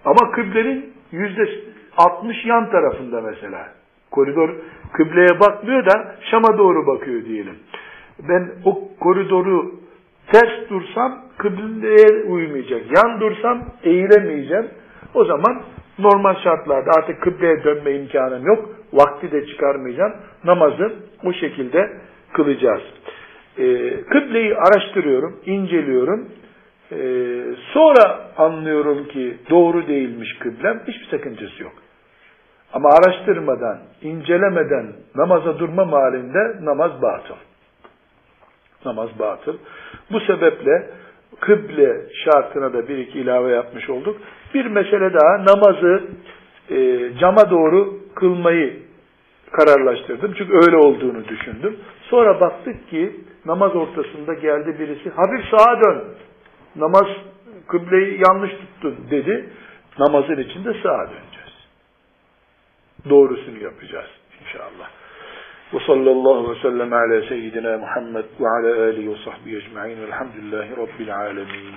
Ama kıblenin yüzde 60 yan tarafında mesela. Koridor kıbleye bakmıyor da Şam'a doğru bakıyor diyelim. Ben o koridoru ters dursam kıbleye uymayacak. Yan dursam eğilemeyeceğim. O zaman normal şartlarda artık kıbleye dönme imkanım yok. Vakti de çıkarmayacağım. Namazı o şekilde kılacağız. Ee, kıbleyi araştırıyorum, inceliyorum. Ee, sonra anlıyorum ki doğru değilmiş kıblem. Hiçbir sakıncası yok. Ama araştırmadan, incelemeden namaza durma halinde namaz batıl. Namaz batıl. Bu sebeple kıble şartına da bir iki ilave yapmış olduk. Bir mesele daha namazı e, cama doğru kılmayı kararlaştırdım. Çünkü öyle olduğunu düşündüm. Sonra baktık ki namaz ortasında geldi birisi hafif sağa dön. Namaz kıbleyi yanlış tuttun dedi. Namazın içinde sağa döneceğiz. Doğrusunu yapacağız inşallah. Ve sallallahu ve sellem ala seyyidina Muhammed ve ala alihi ve sahbihi ecma'in velhamdülillahi rabbil alemin.